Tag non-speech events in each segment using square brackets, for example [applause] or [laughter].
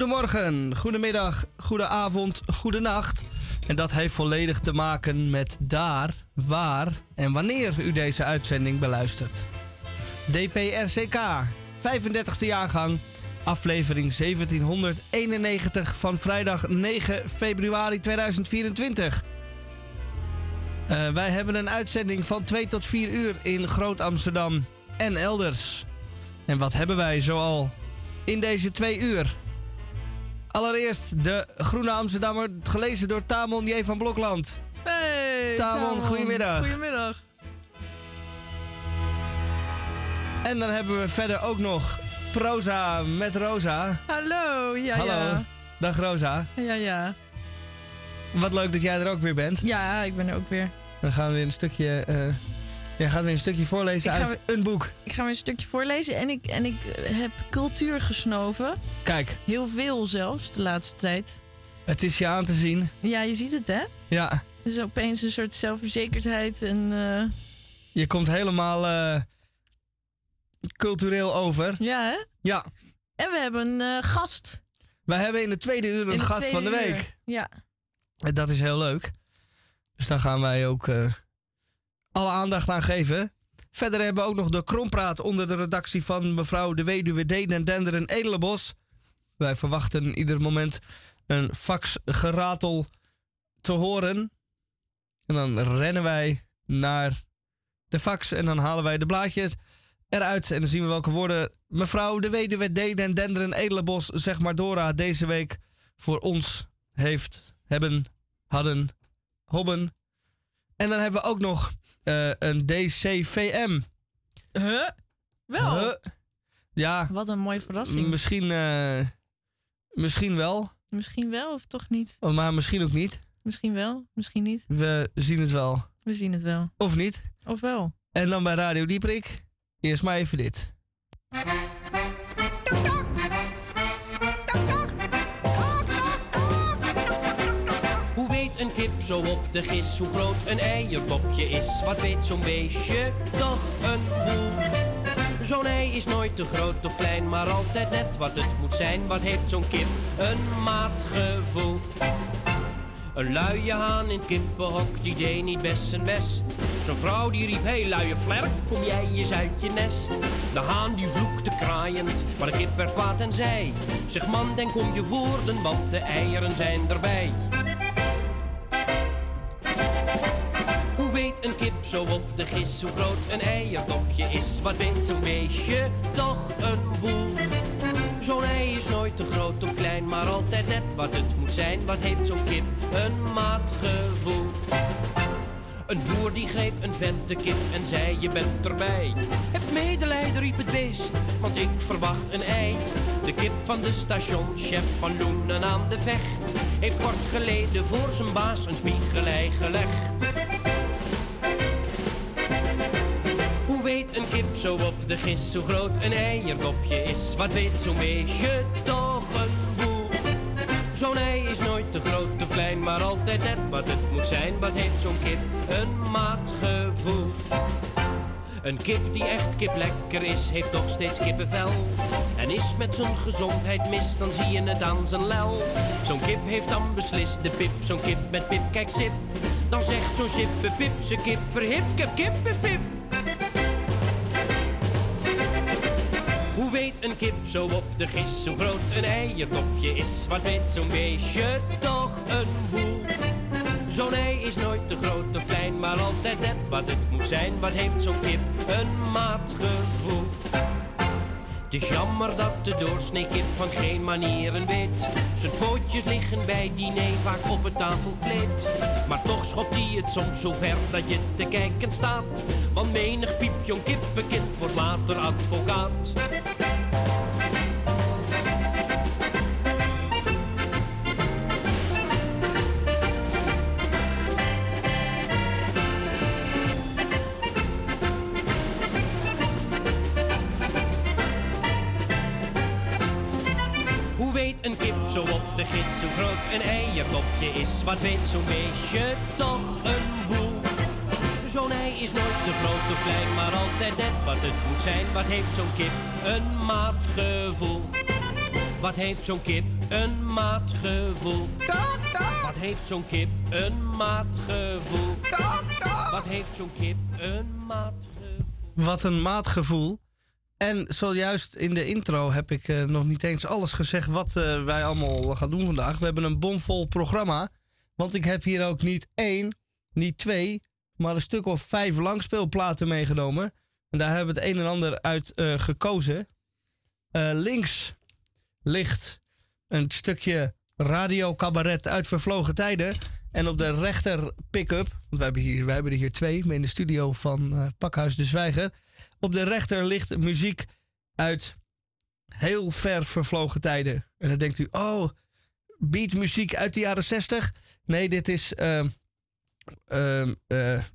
Goedemorgen, goedemiddag, goedenavond, goedenacht. En dat heeft volledig te maken met daar, waar en wanneer u deze uitzending beluistert. DPRCK, 35e jaargang, aflevering 1791 van vrijdag 9 februari 2024. Uh, wij hebben een uitzending van 2 tot 4 uur in Groot Amsterdam en elders. En wat hebben wij zoal in deze twee uur? Allereerst de Groene Amsterdammer, gelezen door Tamon J. van Blokland. Hey, Tamon, Tamon. goedemiddag. Goedemiddag. En dan hebben we verder ook nog Proza met Rosa. Hallo, ja, Hallo. ja. Dag Rosa. Ja, ja. Wat leuk dat jij er ook weer bent. Ja, ik ben er ook weer. Dan gaan we weer een stukje, eh jij gaat weer een stukje voorlezen uit een boek. Ik ga weer een stukje voorlezen en ik, en ik eh, heb cultuur gesnoven. Kijk, Heel veel zelfs, de laatste tijd. het is je aan te zien. Ja, je ziet het, hè? Ja, Er is opeens een soort zelfverzekerdheid en... eh, je komt helemaal eh, cultureel over. ja, hè? Ja, En we hebben een gast. wij hebben in de tweede uur een gast van de week. uur. Ja. En dat is heel leuk. Dus daar gaan wij ook alle aandacht aan geven. Verder hebben we ook nog de Krompraat onder de redactie van mevrouw de weduwe Deen Denderen Edelenbos. Wij verwachten ieder moment een faxgeratel te horen. En dan rennen wij naar de fax en dan halen wij de blaadjes eruit. En dan zien we welke woorden mevrouw de weduwe Deen Denderen Edelenbos, zeg maar Dora, deze week voor ons heeft, hebben, hadden, hobben. En dan hebben we ook nog eh, een DCVM. Huh? Wel. Huh? Ja, Wat een mooie verrassing. misschien, eh, misschien wel, misschien wel of toch niet? maar misschien ook niet. Misschien wel, misschien niet. We zien het wel. We zien het wel. Of niet. Of wel. En dan bij Radio Dieprik. Eerst maar even dit. Zo op de gis hoe groot een eierpopje is? Wat weet zo'n beestje toch een boel? Zo'n ei is nooit te groot of klein, maar altijd net wat het moet zijn. Wat heeft zo'n kip een maatgevoel? Een luie haan in het kippenhok, die deed niet best zijn best. Zo'n vrouw die riep, hey luie vlerk, kom jij eens uit je nest? De haan die vloekte kraaiend, maar de kip werd kwaad en zei... Zeg man, denk om je woorden, want de eieren zijn erbij. Weet een kip zo op de gis hoe groot een eiertopje is? Wat weet zo'n beestje toch een boel? Zo'n ei is nooit te groot of klein, maar altijd net wat het moet zijn. Wat heeft zo'n kip een maatgevoel? Een boer die greep een vette kip en zei je bent erbij. Heb medelijden riep het beest, want ik verwacht een ei. De kip van de stationchef van Loenen aan de vecht heeft kort geleden voor zijn baas een spiegelei gelegd. Kip zo op de gis hoe groot een eierkopje is? Wat weet zo'n beestje toch een boel? Zo'n ei is nooit te groot of klein, maar altijd net wat het moet zijn. Wat heeft zo'n kip een maatgevoel? Een kip die echt kip lekker is, heeft toch steeds kippenvel. En is met zijn gezondheid mis, dan zie je het aan zijn lel. Zo'n kip heeft dan beslist de pip, zo'n kip met pip, kijk sip. Dan zegt zo'n sippe pip, ze kip verhip, kip, kip, pip, Hoe weet een kip zo op de gis hoe groot een eiertopje is? Wat weet zo'n beestje toch een boel? Zo'n ei is nooit te groot of klein, maar altijd net wat het moet zijn. Wat heeft zo'n kip een maatgevoel? Het is jammer dat de doorsnee kip van geen manieren weet. Zijn pootjes liggen bij diner vaak op het tafelkleed. Maar toch schopt hij het soms zo ver dat je te kijken staat. Want menig piepjong kippenkind wordt later advocaat. De gis hoe groot een eierkopje is? Wat weet zo'n beestje toch een boel? Zo'n ei is nooit te groot of klein, maar altijd net wat het moet zijn. Wat heeft zo'n kip een maatgevoel? Wat heeft zo'n kip een maatgevoel? Wat heeft zo'n kip een maatgevoel? Wat heeft zo'n kip een maatgevoel? Wat een maatgevoel. En zojuist in de intro heb ik eh, nog niet eens alles gezegd wat eh, wij allemaal gaan doen vandaag. We hebben een bomvol programma. Want ik heb hier ook niet één, niet twee, maar een stuk of vijf langspeelplaten meegenomen. En daar hebben we het een en ander uit eh, gekozen. Links ligt een stukje radio cabaret uit vervlogen tijden. En op de rechter pick-up, want we hebben, hier, wij hebben er hier twee in de studio van Pakhuis de Zwijger. Op de rechter ligt muziek uit heel ver vervlogen tijden. En dan denkt u, oh, beatmuziek uit de jaren 60. Nee, dit is eh,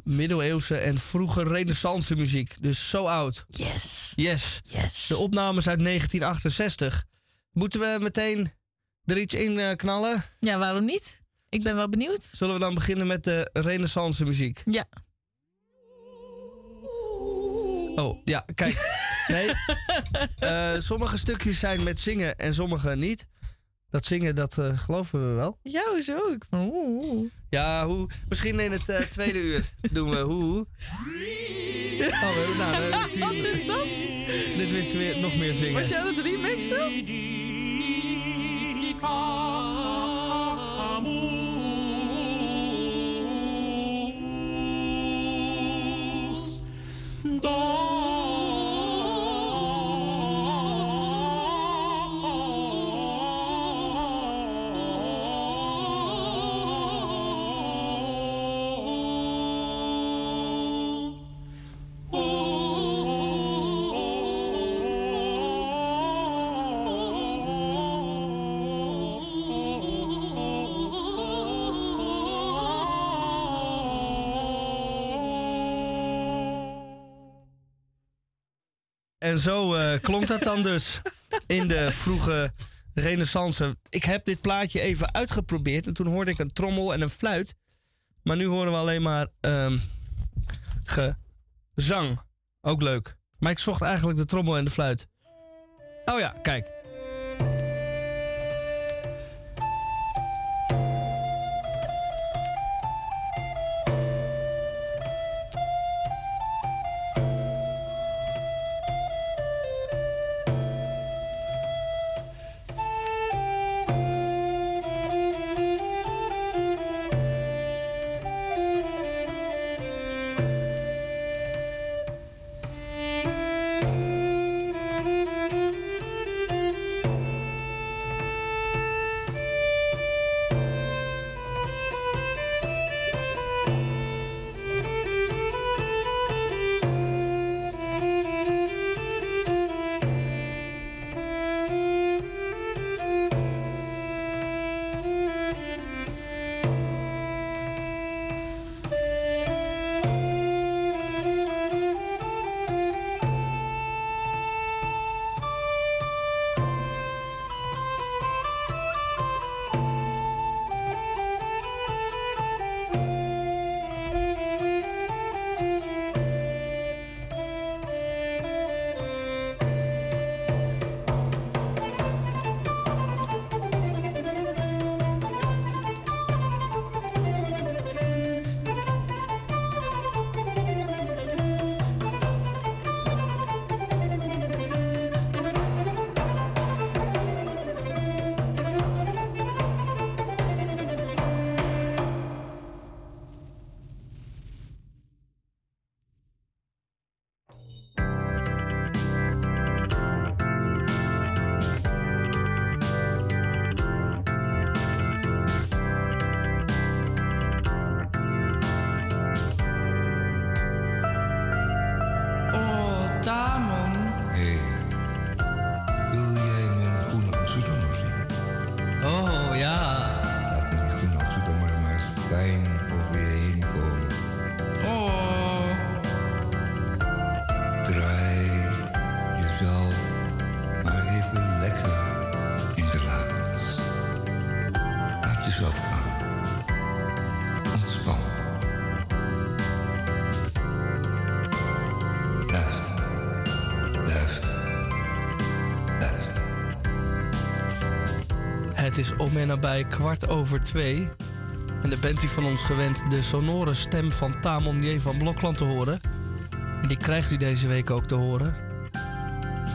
middeleeuwse en vroege renaissance muziek. Dus zo oud. Yes. Yes. Yes. De opnames uit 1968. Moeten we meteen er iets in eh, knallen? Ja, waarom niet? Ik ben wel benieuwd. Zullen we dan beginnen met de renaissance muziek? Ja. Oh, ja, kijk. Nee. Eh, sommige stukjes zijn met zingen en sommige niet. Dat zingen, dat eh, geloven we wel. Ja, hoezo? Ik van, oeh, oeh. Ja, hoe, misschien in het eh, tweede uur doen we hoe. hoe. Oh, nou, Wat is dat? Dit is weer nog meer zingen. Was jij aan het remixen? En zo eh, klonk dat dan dus in de vroege renaissance. Ik heb dit plaatje even uitgeprobeerd en toen hoorde ik een trommel en een fluit. Maar nu horen we alleen maar ehm, gezang. Ook leuk. Maar ik zocht eigenlijk de trommel en de fluit. Oh ja, kijk. Nabij kwart over twee. En dan bent u van ons gewend de sonore stem van Tamon van Blokland te horen. En die krijgt u deze week ook te horen.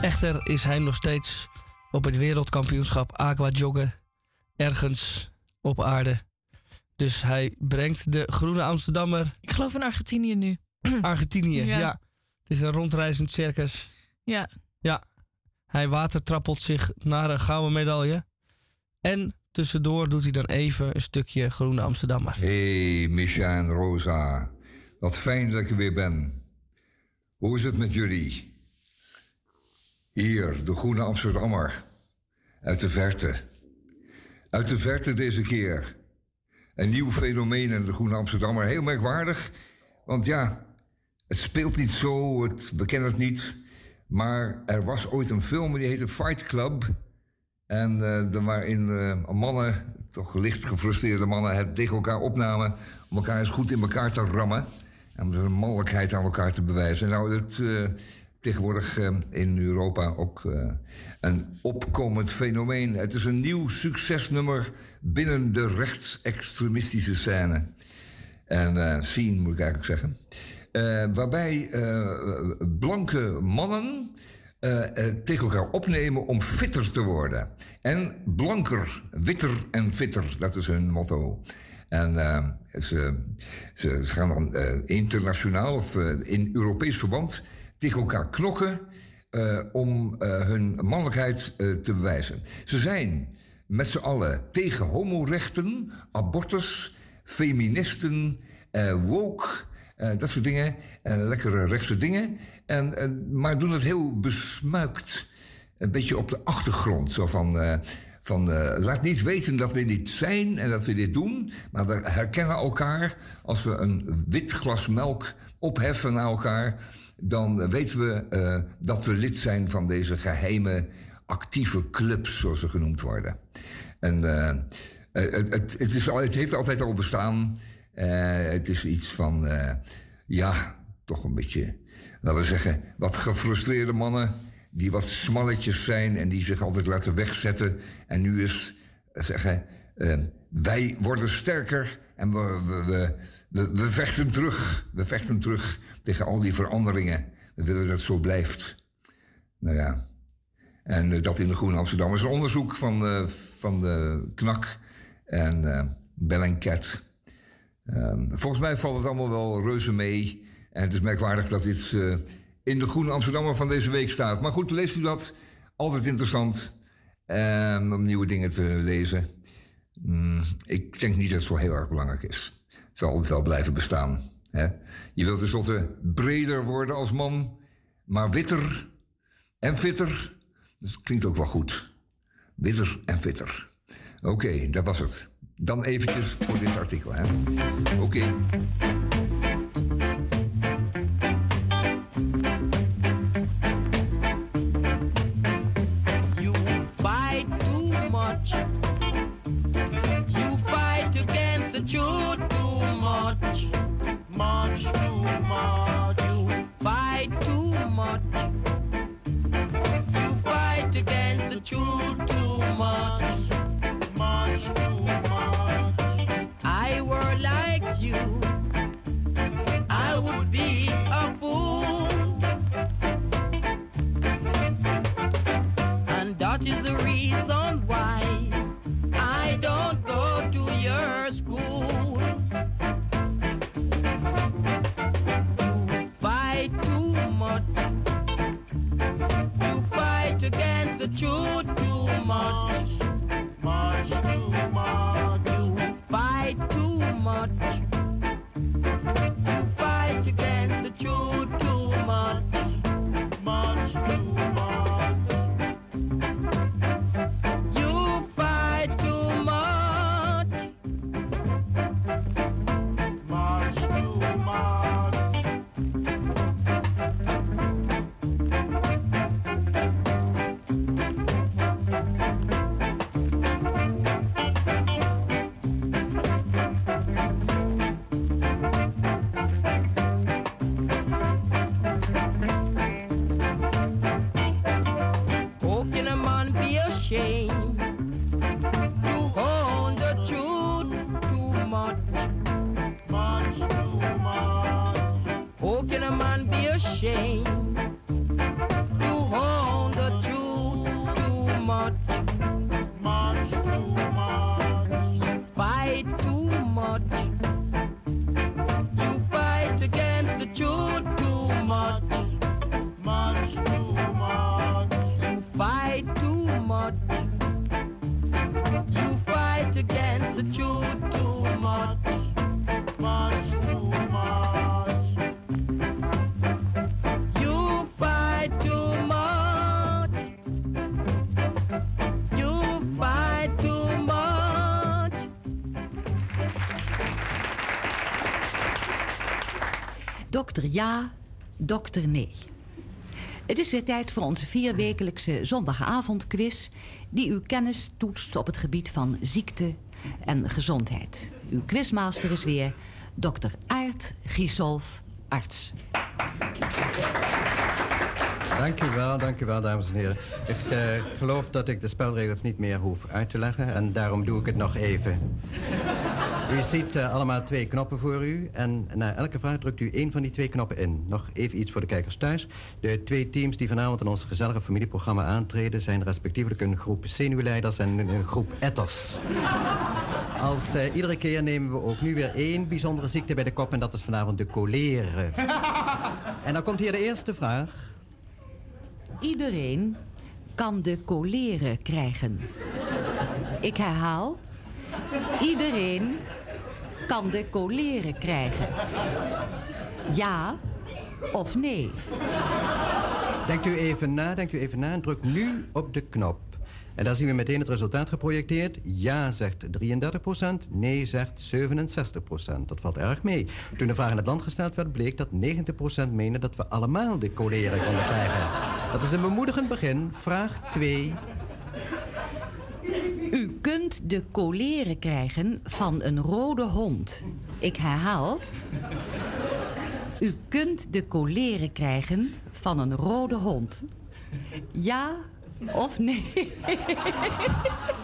Echter is hij nog steeds op het wereldkampioenschap aqua joggen ergens op aarde. Dus hij brengt de Groene Amsterdammer. Ik geloof in Argentinië nu. [clears throat] Argentinië, ja. Ja. Het is een rondreizend circus. Ja, Ja, hij watertrappelt zich naar een gouden medaille. En tussendoor doet hij dan even een stukje Groene Amsterdammer. Hey, Misha en Rosa. Wat fijn dat ik er weer ben. Hoe is het met jullie? Hier, de Groene Amsterdammer. Uit de verte. Uit de verte deze keer. Een nieuw fenomeen in de Groene Amsterdammer. Heel merkwaardig. Want ja, het speelt niet zo, het, we kennen het niet. Maar er was ooit een film die heette Fight Club. En eh waarin eh, mannen, toch licht gefrustreerde mannen, het tegen elkaar opnamen. om elkaar eens goed in elkaar te rammen. En om hun mannelijkheid aan elkaar te bewijzen. Nou, dat eh, tegenwoordig eh, in Europa ook eh, een opkomend fenomeen. Het is een nieuw succesnummer binnen de rechtsextremistische scène. En eh scene, moet ik eigenlijk zeggen. Eh, waarbij eh, blanke mannen eh, eh, tegen elkaar opnemen om fitter te worden. En blanker, witter en fitter, dat is hun motto. En eh, ze, ze, ze gaan dan internationaal of in Europees verband tegen elkaar knokken om hun mannelijkheid te bewijzen. Ze zijn met z'n allen tegen homorechten, abortus, feministen, woke, dat soort dingen. lekkere rechtse dingen. En, eh, maar doen het heel besmuikt. Een beetje op de achtergrond. Zo van, eh, van eh, laat niet weten dat we dit zijn en dat we dit doen. Maar we herkennen elkaar. Als we een wit glas melk opheffen naar elkaar. Dan weten we dat we lid zijn van deze geheime actieve clubs, zoals ze genoemd worden. En het, het, het, is het heeft altijd al bestaan. Het is iets van, ja, toch een beetje, laten we zeggen, wat gefrustreerde mannen. Die wat smalletjes zijn en die zich altijd laten wegzetten. En nu is eh, zeggen, eh, wij worden sterker en we, we, vechten terug. We vechten terug tegen al die veranderingen. We willen dat het zo blijft. Nou ja, en eh, dat in de Groene Amsterdam is een onderzoek van, van de KNAK en Bellingcat. Ehm, volgens mij valt het allemaal wel reuze mee. En het is merkwaardig dat dit eh, in de Groene Amsterdammer van deze week staat. Maar goed, leest u dat. Altijd interessant ehm, om nieuwe dingen te lezen. Mm, ik denk niet dat het zo heel erg belangrijk is. Het zal altijd wel blijven bestaan. Hè? Je wilt tenslotte breder worden als man, maar witter en fitter. Dat klinkt ook wel goed. Witter en fitter. Oké, dat was het. Dan eventjes voor dit artikel. Oké. Truth too much. Much too much. I were like you. I would be a fool. And that is the reason Dokter ja, dokter nee. Het is weer tijd voor onze vierwekelijkse zondagavondquiz... die uw kennis toetst op het gebied van ziekte en gezondheid. Uw quizmaster is weer dokter Aart Giesolf, arts. Dank u wel, dames en heren. Ik eh, geloof dat ik de spelregels niet meer hoef uit te leggen en daarom doe ik het nog even. U ziet eh, allemaal twee knoppen voor u en na elke vraag drukt u één van die twee knoppen in. Nog even iets voor de kijkers thuis. De twee teams die vanavond in ons gezellige familieprogramma aantreden... zijn respectievelijk een groep zenuwleiders en een groep etters. Als eh, iedere keer nemen we ook nu weer één bijzondere ziekte bij de kop... en dat is vanavond de cholera. [laughs] en dan komt hier de eerste vraag. Iedereen kan de cholera krijgen. Ik herhaal. Iedereen kan de cholera krijgen. Ja of nee? Denkt u even na, denkt u even na en druk nu op de knop. En daar zien we meteen het resultaat geprojecteerd. Ja zegt 33%, nee zegt 67%. Dat valt erg mee. Toen de vraag in het land gesteld werd, bleek dat 90% meende dat we allemaal de cholera konden krijgen. Dat is een bemoedigend begin. Vraag 2. U kunt de cholera krijgen van een rode hond. Ik herhaal. U kunt de cholera krijgen van een rode hond. Ja of nee?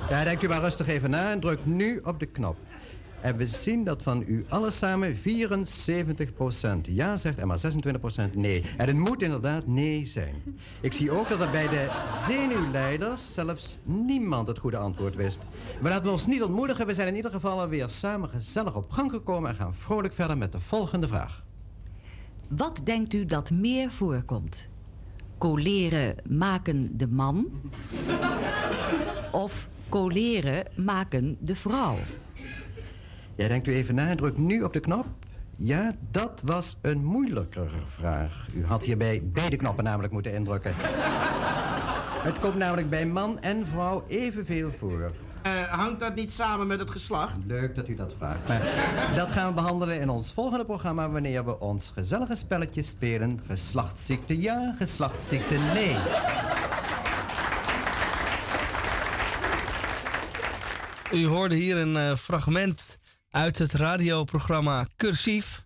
Ja, denkt u maar rustig even na en druk nu op de knop. En we zien dat van u allen samen 74% ja zegt en maar 26% nee. En het moet inderdaad nee zijn. Ik zie ook dat er bij de zenuwleiders zelfs niemand het goede antwoord wist. We laten ons niet ontmoedigen. We zijn in ieder geval alweer samen gezellig op gang gekomen... en gaan vrolijk verder met de volgende vraag. Wat denkt u dat meer voorkomt? Coleren maken de man? [laughs] Of coleren maken de vrouw? Ja, denkt u even na en druk nu op de knop. Ja, dat was een moeilijkere vraag. U had hierbij beide knoppen namelijk moeten indrukken. Het komt namelijk bij man en vrouw evenveel voor. Eh, hangt dat niet samen met het geslacht? Leuk dat u dat vraagt. Maar dat gaan we behandelen in ons volgende programma... wanneer we ons gezellige spelletje spelen... geslachtsziekte ja, geslachtsziekte nee. U hoorde hier een eh, fragment uit het radioprogramma Cursief,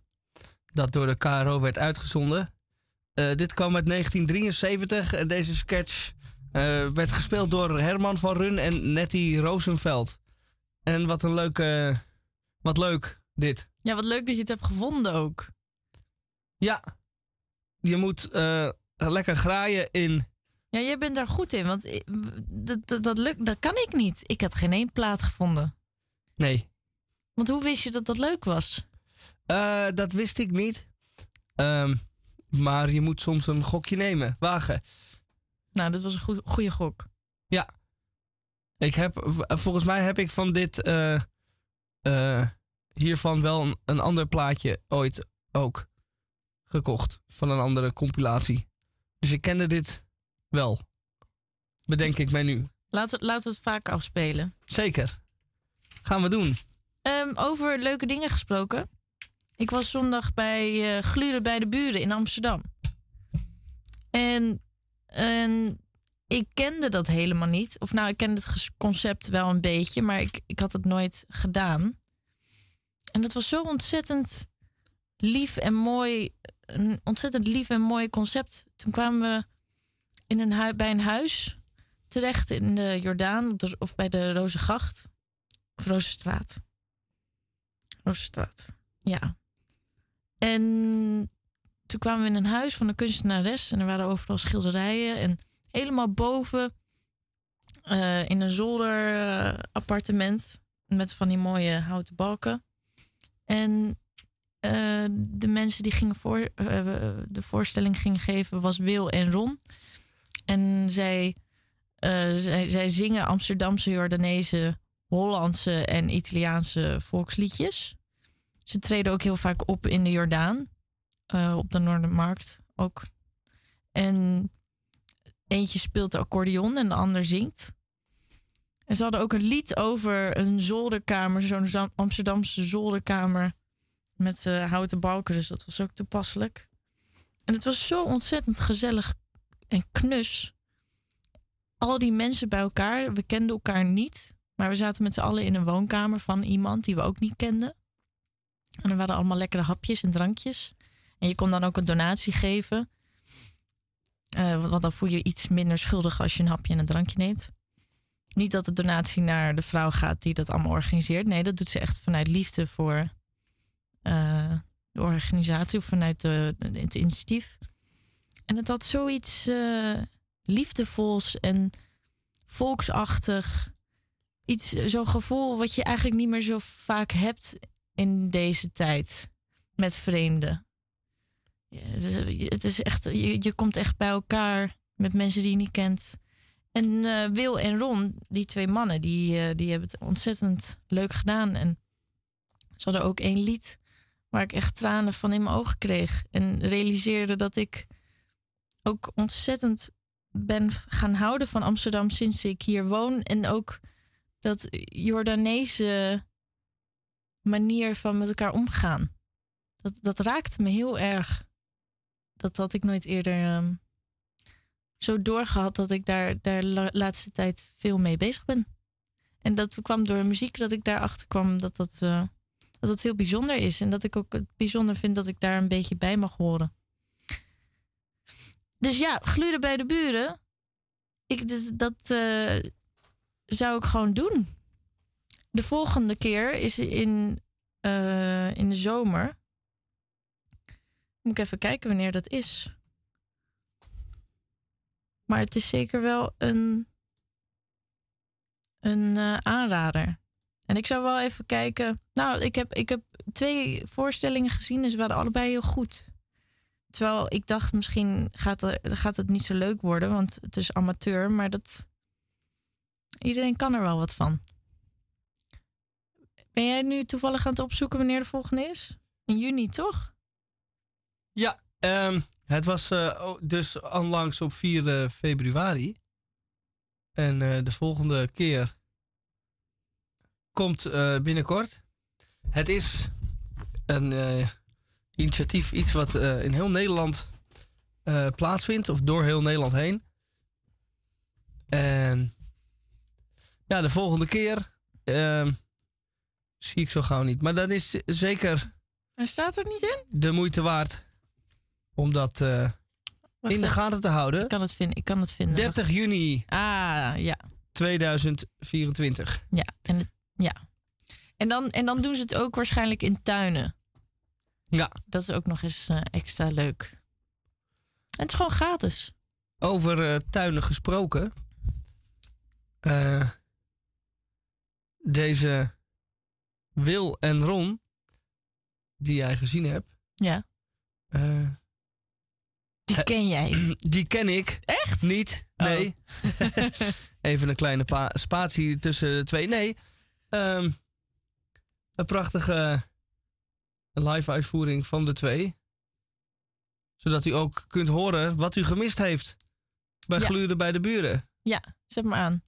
dat door de KRO werd uitgezonden. Eh, dit kwam uit 1973 en deze sketch eh, werd gespeeld door Herman van Run en Nettie Rosenveld. En wat een leuke, wat leuk dit. Ja, wat leuk dat je het hebt gevonden ook. Ja, je moet eh, lekker graaien in. Ja, jij bent daar goed in, want dat, dat, dat, lukt, dat kan ik niet. Ik had geen één plaat gevonden. Nee, Want hoe wist je dat dat leuk was? eh, dat wist ik niet. Ehm, maar je moet soms een gokje nemen, wagen. Nou, dat was een goe- goede gok. Ja. Ik heb, volgens mij heb ik van dit, eh, eh, hiervan wel een, een ander plaatje ooit ook gekocht. Van een andere compilatie. Dus ik kende dit wel. Bedenk ik mij nu. Laten, laten we het vaak afspelen. Zeker. Gaan we doen. Ehm, over leuke dingen gesproken. Ik was zondag bij eh Gluren bij de Buren in Amsterdam. En, en ik kende dat helemaal niet. Of nou, ik kende het concept wel een beetje, maar ik, ik had het nooit gedaan. En dat was zo ontzettend lief en mooi. Een ontzettend lief en mooi concept. Toen kwamen we in een bij een huis terecht in de Jordaan of bij de Rozengracht. Of Rozenstraat. Rozenstraat, ja. En toen kwamen we in een huis van een kunstenares. En er waren overal schilderijen. En helemaal boven eh, in een zolderappartement. met van die mooie houten balken. En eh, de mensen die gingen voor, eh, de voorstelling gingen geven was Wil en Ron. En zij, zij, zij zingen Amsterdamse, Jordaanese, Hollandse en Italiaanse volksliedjes. Ze treden ook heel vaak op in de Jordaan. eh, op de Noordermarkt ook. En eentje speelt de accordeon en de ander zingt. En ze hadden ook een lied over een zolderkamer, zo'n Amsterdamse zolderkamer met eh, houten balken. Dus dat was ook toepasselijk. En het was zo ontzettend gezellig en knus. Al die mensen bij elkaar, we kenden elkaar niet. Maar we zaten met z'n allen in een woonkamer van iemand die we ook niet kenden. En er waren allemaal lekkere hapjes en drankjes. En je kon dan ook een donatie geven. Eh, want dan voel je iets minder schuldig als je een hapje en een drankje neemt. Niet dat de donatie naar de vrouw gaat die dat allemaal organiseert. Nee, dat doet ze echt vanuit liefde voor eh, de organisatie of vanuit de, het initiatief. En het had zoiets eh, liefdevols en volksachtig. Iets, zo'n gevoel wat je eigenlijk niet meer zo vaak hebt in deze tijd met vreemden. Dus, eh, het is echt, je, je komt echt bij elkaar met mensen die je niet kent. En eh, Wil en Ron, die twee mannen, die, eh, die hebben het ontzettend leuk gedaan. En ze hadden ook één lied waar ik echt tranen van in mijn ogen kreeg. En realiseerde dat ik ook ontzettend ben gaan houden van Amsterdam sinds ik hier woon. En ook dat Jordaanese manier van met elkaar omgaan. Dat, dat raakte me heel erg. Dat had ik nooit eerder ehm, zo doorgehad dat ik daar de laatste tijd veel mee bezig ben. En dat kwam door muziek dat ik daarachter kwam dat dat, eh, dat dat heel bijzonder is. En dat ik ook het bijzonder vind dat ik daar een beetje bij mag horen. Dus ja, gluren bij de buren. Ik, dus dat eh, zou ik gewoon doen. De volgende keer is in, eh, in de zomer. Moet ik even kijken wanneer dat is. Maar het is zeker wel een, een eh, aanrader. En ik zou wel even kijken. Nou, ik heb, ik heb twee voorstellingen gezien en ze waren allebei heel goed. Terwijl ik dacht, misschien gaat, er, gaat het niet zo leuk worden, want het is amateur. Maar dat, iedereen kan er wel wat van. Ben jij nu toevallig aan het opzoeken wanneer de volgende is? In juni, toch? Ja, ehm, het was oh, dus onlangs op 4 eh, februari. En eh, de volgende keer komt binnenkort. Het is een initiatief, iets wat in heel Nederland plaatsvindt, of door heel Nederland heen. En ja, de volgende keer ehm, zie ik zo gauw niet. Maar dat is zeker Hij staat er niet in? de moeite waard om dat eh, in de gaten te houden. Ik kan het vinden. Ik kan het vinden. 30 juni Ah, ja. 2024. Ja. En, ja. En, dan, en dan doen ze het ook waarschijnlijk in tuinen. Ja, Dat is ook nog eens eh, extra leuk. En het is gewoon gratis. over eh, tuinen gesproken. Eh, deze Wil en Ron, die jij gezien hebt, Ja. eh, Die ken jij. [clears throat] die ken ik. Echt? Niet, Oh. nee. [laughs] [laughs] Even een kleine pa- spatie tussen de twee. Nee, ehm, een prachtige live uitvoering van de twee. Zodat u ook kunt horen wat u gemist heeft bij Ja. Gluren bij de Buren. Ja, zet maar aan.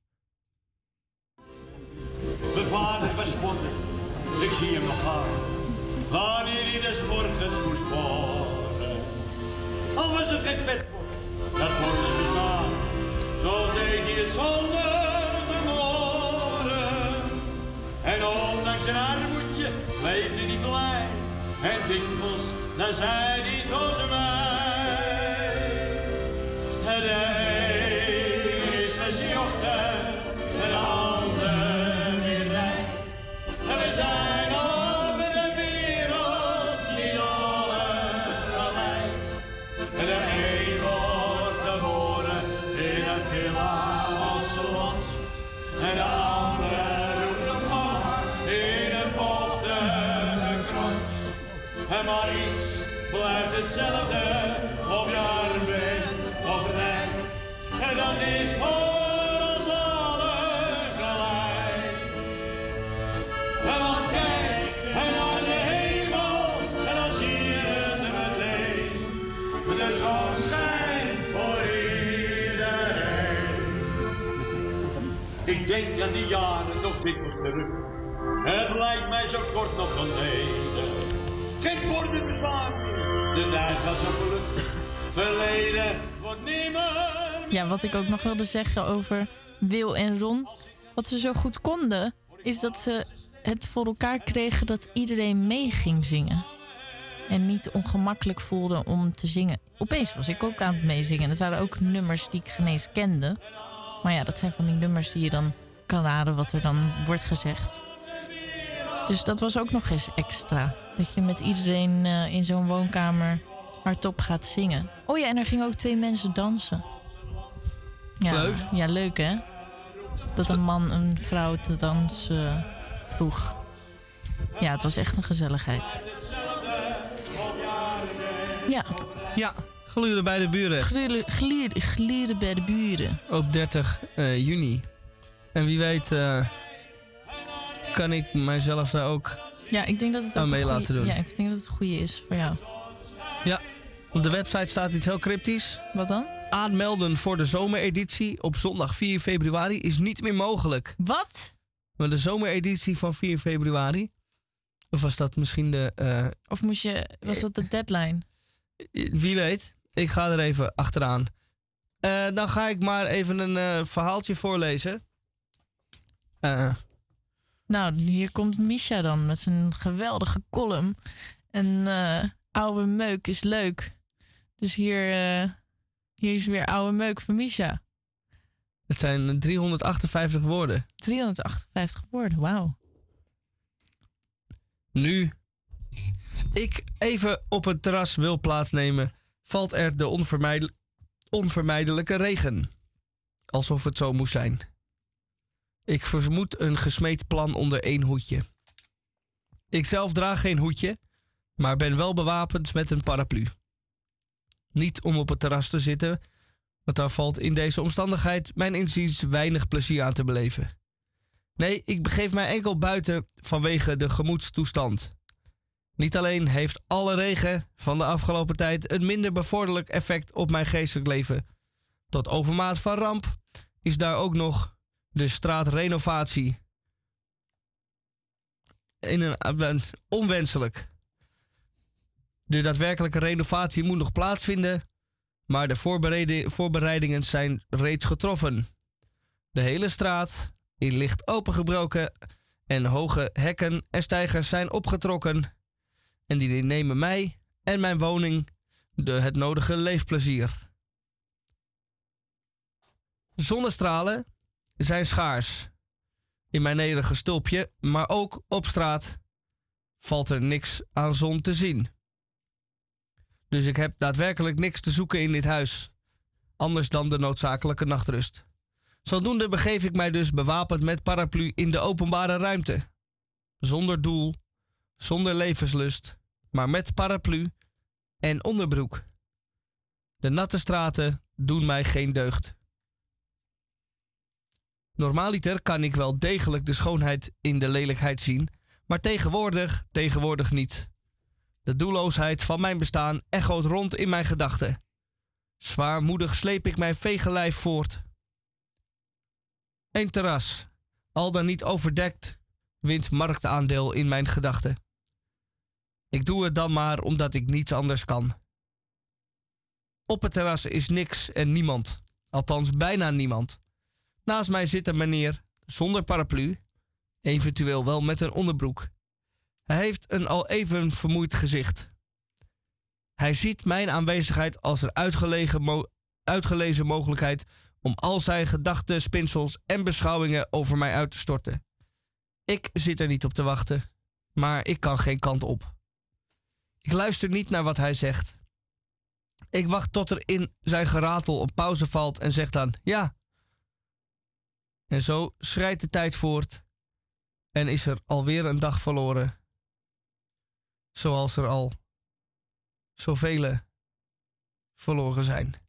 Mijn vader was ik zie hem nog gaan. Wanneer hij des morgens moest worden. Al was er geen vet dat morgen bestaan. Zo deed hij het zonder te moren. En ondanks zijn armoedje leefde hij blij. En dikwijls, dan zei Die jaren nog dikwijls terug. Het lijkt mij zo kort nog geleden. Geen woorden bestaan. De tijd gaat zo vlug. Verleden wordt nimmer. Ja, wat ik ook nog wilde zeggen over Wil en Ron. Wat ze zo goed konden, is dat ze het voor elkaar kregen dat iedereen mee ging zingen. En niet ongemakkelijk voelde om te zingen. Opeens was ik ook aan het meezingen. Het waren ook nummers die ik geen kende. Maar ja, dat zijn van die nummers die je dan kan raden wat er dan wordt gezegd. Dus dat was ook nog eens extra. Dat je met iedereen eh, in zo'n woonkamer hardop gaat zingen. Oh ja, en er gingen ook twee mensen dansen. Ja, Leuk. Ja, leuk hè? Dat een man een vrouw te dansen vroeg. Ja, het was echt een gezelligheid. Ja, Ja, gluren bij de buren glieren, glieren bij de buren. op 30 eh, juni. En wie weet eh, kan ik mijzelf daar ook Ja, ik denk dat het ook Aan mee een goeie- laten doen. Ja, ik denk dat het een goede is voor jou. Op de website staat iets heel cryptisch. Wat dan? Aanmelden voor de zomereditie op zondag 4 februari is niet meer mogelijk. Wat? Maar de zomereditie van 4 februari, of was dat misschien de... eh, Of moest je, was dat de deadline? wie weet, ik ga er even achteraan. Eh, dan ga ik maar even een verhaaltje voorlezen. Eh, Nou, hier komt Misha dan met zijn geweldige column. En eh, oude meuk is leuk. Dus hier, eh, hier is weer oude meuk van Misha. het zijn 358 woorden. 358 woorden, wauw. Nu ik even op het terras wil plaatsnemen, valt er de onvermijdel- onvermijdelijke regen. Alsof het zo moest zijn. Ik vermoed een gesmeed plan onder één hoedje. Ik zelf draag geen hoedje, maar ben wel bewapend met een paraplu. Niet om op het terras te zitten, want daar valt in deze omstandigheid mijn inziens weinig plezier aan te beleven. Nee, ik begeef mij enkel buiten vanwege de gemoedstoestand. Niet alleen heeft alle regen van de afgelopen tijd een minder bevorderlijk effect op mijn geestelijk leven. Tot overmaat van ramp is daar ook nog de straatrenovatie. In een, eh, onwenselijk. De daadwerkelijke renovatie moet nog plaatsvinden, maar de voorbereiding- voorbereidingen zijn reeds getroffen. De hele straat is licht opengebroken en hoge hekken en stijgers zijn opgetrokken. En die nemen mij en mijn woning de, het nodige leefplezier. Zonnestralen zijn schaars in mijn nederige stulpje, maar ook op straat valt er niks aan zon te zien. Dus ik heb daadwerkelijk niks te zoeken in dit huis, anders dan de noodzakelijke nachtrust. Zodoende begeef ik mij dus bewapend met paraplu in de openbare ruimte. Zonder doel, zonder levenslust, maar met paraplu en onderbroek. De natte straten doen mij geen deugd. Normaaliter kan ik wel degelijk de schoonheid in de lelijkheid zien, maar tegenwoordig, tegenwoordig niet. De doelloosheid van mijn bestaan echoot rond in mijn gedachten. Zwaarmoedig sleep ik mijn vege lijf voort. Een terras, al dan niet overdekt, wint marktaandeel in mijn gedachten. Ik doe het dan maar omdat ik niets anders kan. Op het terras is niks en niemand, althans bijna niemand. Naast mij zit een meneer zonder paraplu, eventueel wel met een onderbroek. Hij heeft een al even vermoeid gezicht. Hij ziet mijn aanwezigheid als een uitgelezen mogelijkheid om al zijn gedachten, spinsels en beschouwingen over mij uit te storten. Ik zit er niet op te wachten, maar ik kan geen kant op. Ik luister niet naar wat hij zegt. Ik wacht tot er in zijn geratel een pauze valt en zeg dan ja. En zo schrijdt de tijd voort en is er alweer een dag verloren. Zoals er al zoveel verloren zijn.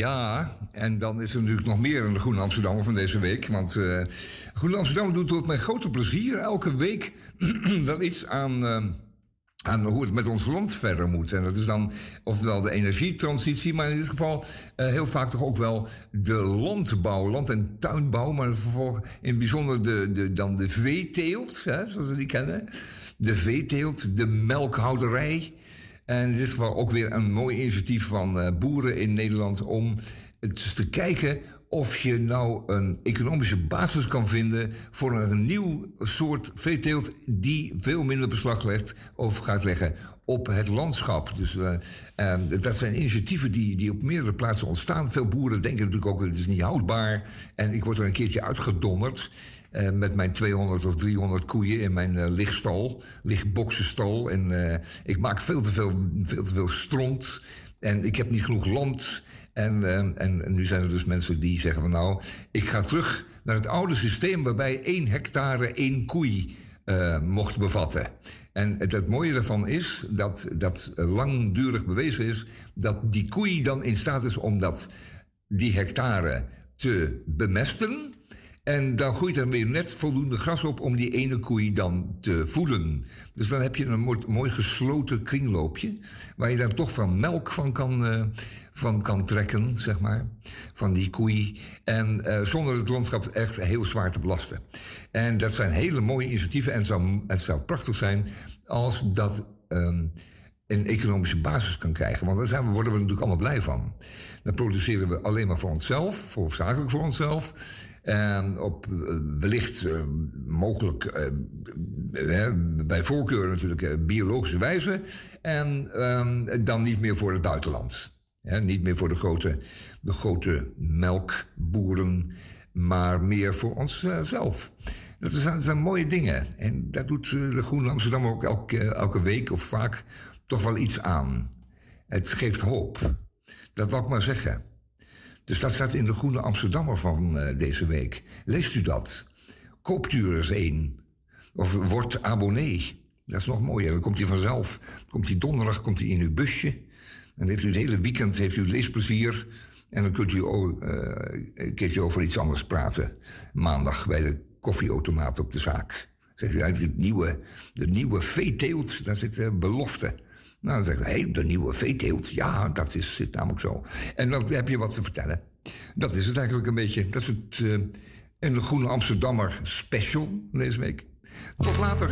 Ja, en dan is er natuurlijk nog meer in de Groene Amsterdammer van deze week. Want uh, Groene Amsterdammer doet tot mijn grote plezier elke week [clears throat] wel iets aan, uh, aan hoe het met ons land verder moet. En dat is dan oftewel de energietransitie, maar in dit geval uh, heel vaak toch ook wel de landbouw, land- en tuinbouw. Maar in het bijzonder de, de, dan de veeteelt, hè, zoals we die kennen. De veeteelt, de melkhouderij. En in dit geval ook weer een mooi initiatief van uh, boeren in Nederland om eens te kijken of je nou een economische basis kan vinden voor een nieuw soort veeteelt die veel minder beslag legt of gaat leggen op het landschap. Dus uh, uh, dat zijn initiatieven die, die op meerdere plaatsen ontstaan. Veel boeren denken natuurlijk ook, het is niet houdbaar. En ik word er een keertje uitgedonderd. Uh, met mijn 200 of 300 koeien in mijn uh, ligstal, lichtboxenstal. En uh, ik maak veel te veel, veel te veel stront. En ik heb niet genoeg land. En, en, en, nu zijn er dus mensen die zeggen van nou, ik ga terug naar het oude systeem waarbij één hectare één koei mocht bevatten. En het mooie daarvan is dat dat langdurig bewezen is dat die koei dan in staat is om dat, die hectare te bemesten. En dan groeit er weer net voldoende gras op om die ene koei dan te voeden. Dus dan heb je een mooi, gesloten kringloopje. Waar je dan toch van melk van kan, uh, van kan trekken, zeg maar. Van die koei. En uh, zonder het landschap echt heel zwaar te belasten. En dat zijn hele mooie initiatieven. En het zou, het zou prachtig zijn als dat um, een economische basis kan krijgen. Want daar zijn we, worden we natuurlijk allemaal blij van. Dan produceren we alleen maar voor onszelf, voor hoofdzakelijk voor onszelf. En op wellicht uh, mogelijk, uh, bij voorkeur natuurlijk, biologische wijze. En ehm, dan niet meer voor het buitenland. niet meer voor de grote, de grote melkboeren, maar meer voor onszelf. Dat zijn, dat zijn mooie dingen. En daar doet de Groene Amsterdam ook elke, elke week of vaak toch wel iets aan. Het geeft hoop. Dat wil ik maar zeggen. Dus dat staat in de Groene Amsterdammer van uh, deze week. Leest u dat? Koopt u er eens één. Of wordt abonnee. Dat is nog mooier. Dan komt hij vanzelf. Komt hij donderdag komt hij in uw busje. Dan heeft u het hele weekend heeft u leesplezier. En dan kunt u ook, uh, een keertje over iets anders praten. Maandag bij de koffieautomaat op de zaak. Zegt u uit het nieuwe, de nieuwe veeteelt, daar zit uh, belofte. Nou, dan hey, de nieuwe veeteelt. Ja, dat is, zit namelijk zo. En dan heb je wat te vertellen. Dat is het eigenlijk een beetje. Dat is het uh, en de Groene Amsterdammer special deze week. Tot later.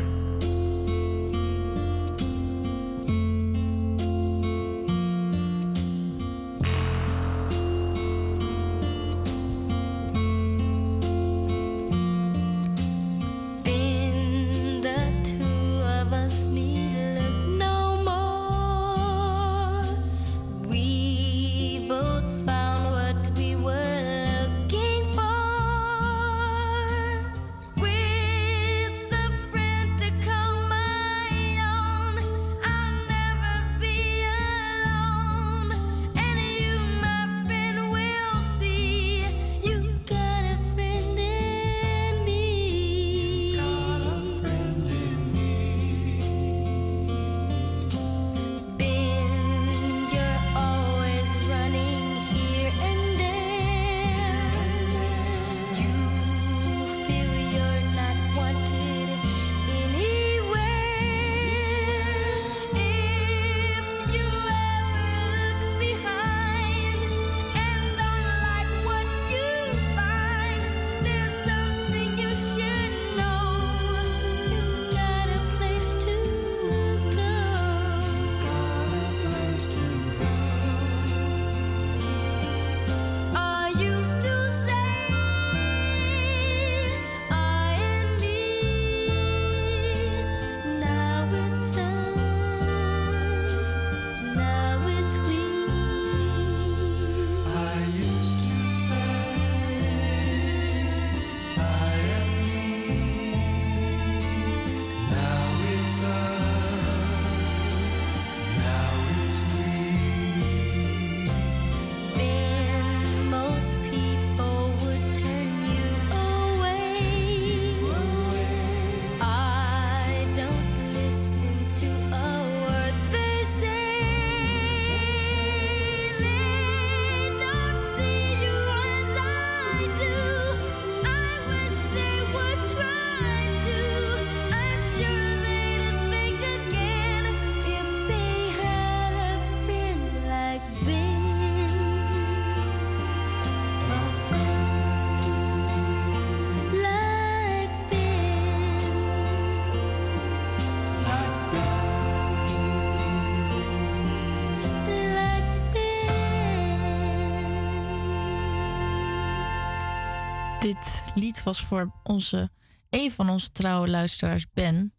Was voor onze, een van onze trouwe luisteraars, Ben.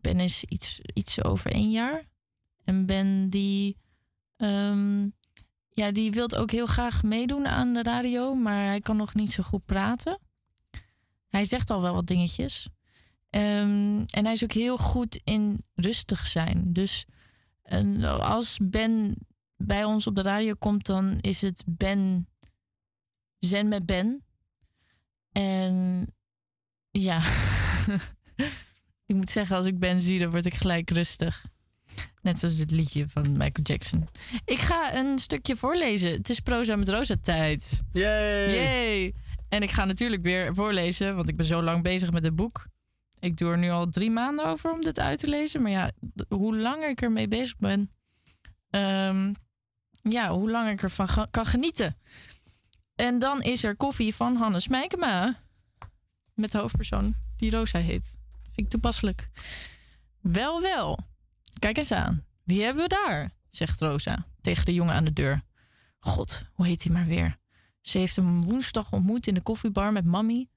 Ben is iets, iets over één jaar. En Ben die, ehm, ja, die wil ook heel graag meedoen aan de radio, maar hij kan nog niet zo goed praten. Hij zegt al wel wat dingetjes. Ehm, en hij is ook heel goed in rustig zijn. Dus en als Ben bij ons op de radio komt, dan is het Ben Zen met Ben. En ja, [laughs] ik moet zeggen, als ik Ben zie, dan word ik gelijk rustig. Net zoals het liedje van Michael Jackson. Ik ga een stukje voorlezen. Het is proza met rosa tijd. Yay! Yay! En ik ga natuurlijk weer voorlezen, want ik ben zo lang bezig met het boek. Ik doe er nu al drie maanden over om dit uit te lezen. Maar ja, hoe langer ik ermee bezig ben, ehm, ja, hoe langer ik ervan kan genieten. En dan is er koffie van Hannes Meikema. Met de hoofdpersoon die Rosa heet. Vind ik toepasselijk. Wel, wel. Kijk eens aan. Wie hebben we daar? Zegt Rosa tegen de jongen aan de deur. God, hoe heet hij maar weer? Ze heeft hem woensdag ontmoet in de koffiebar met mammy.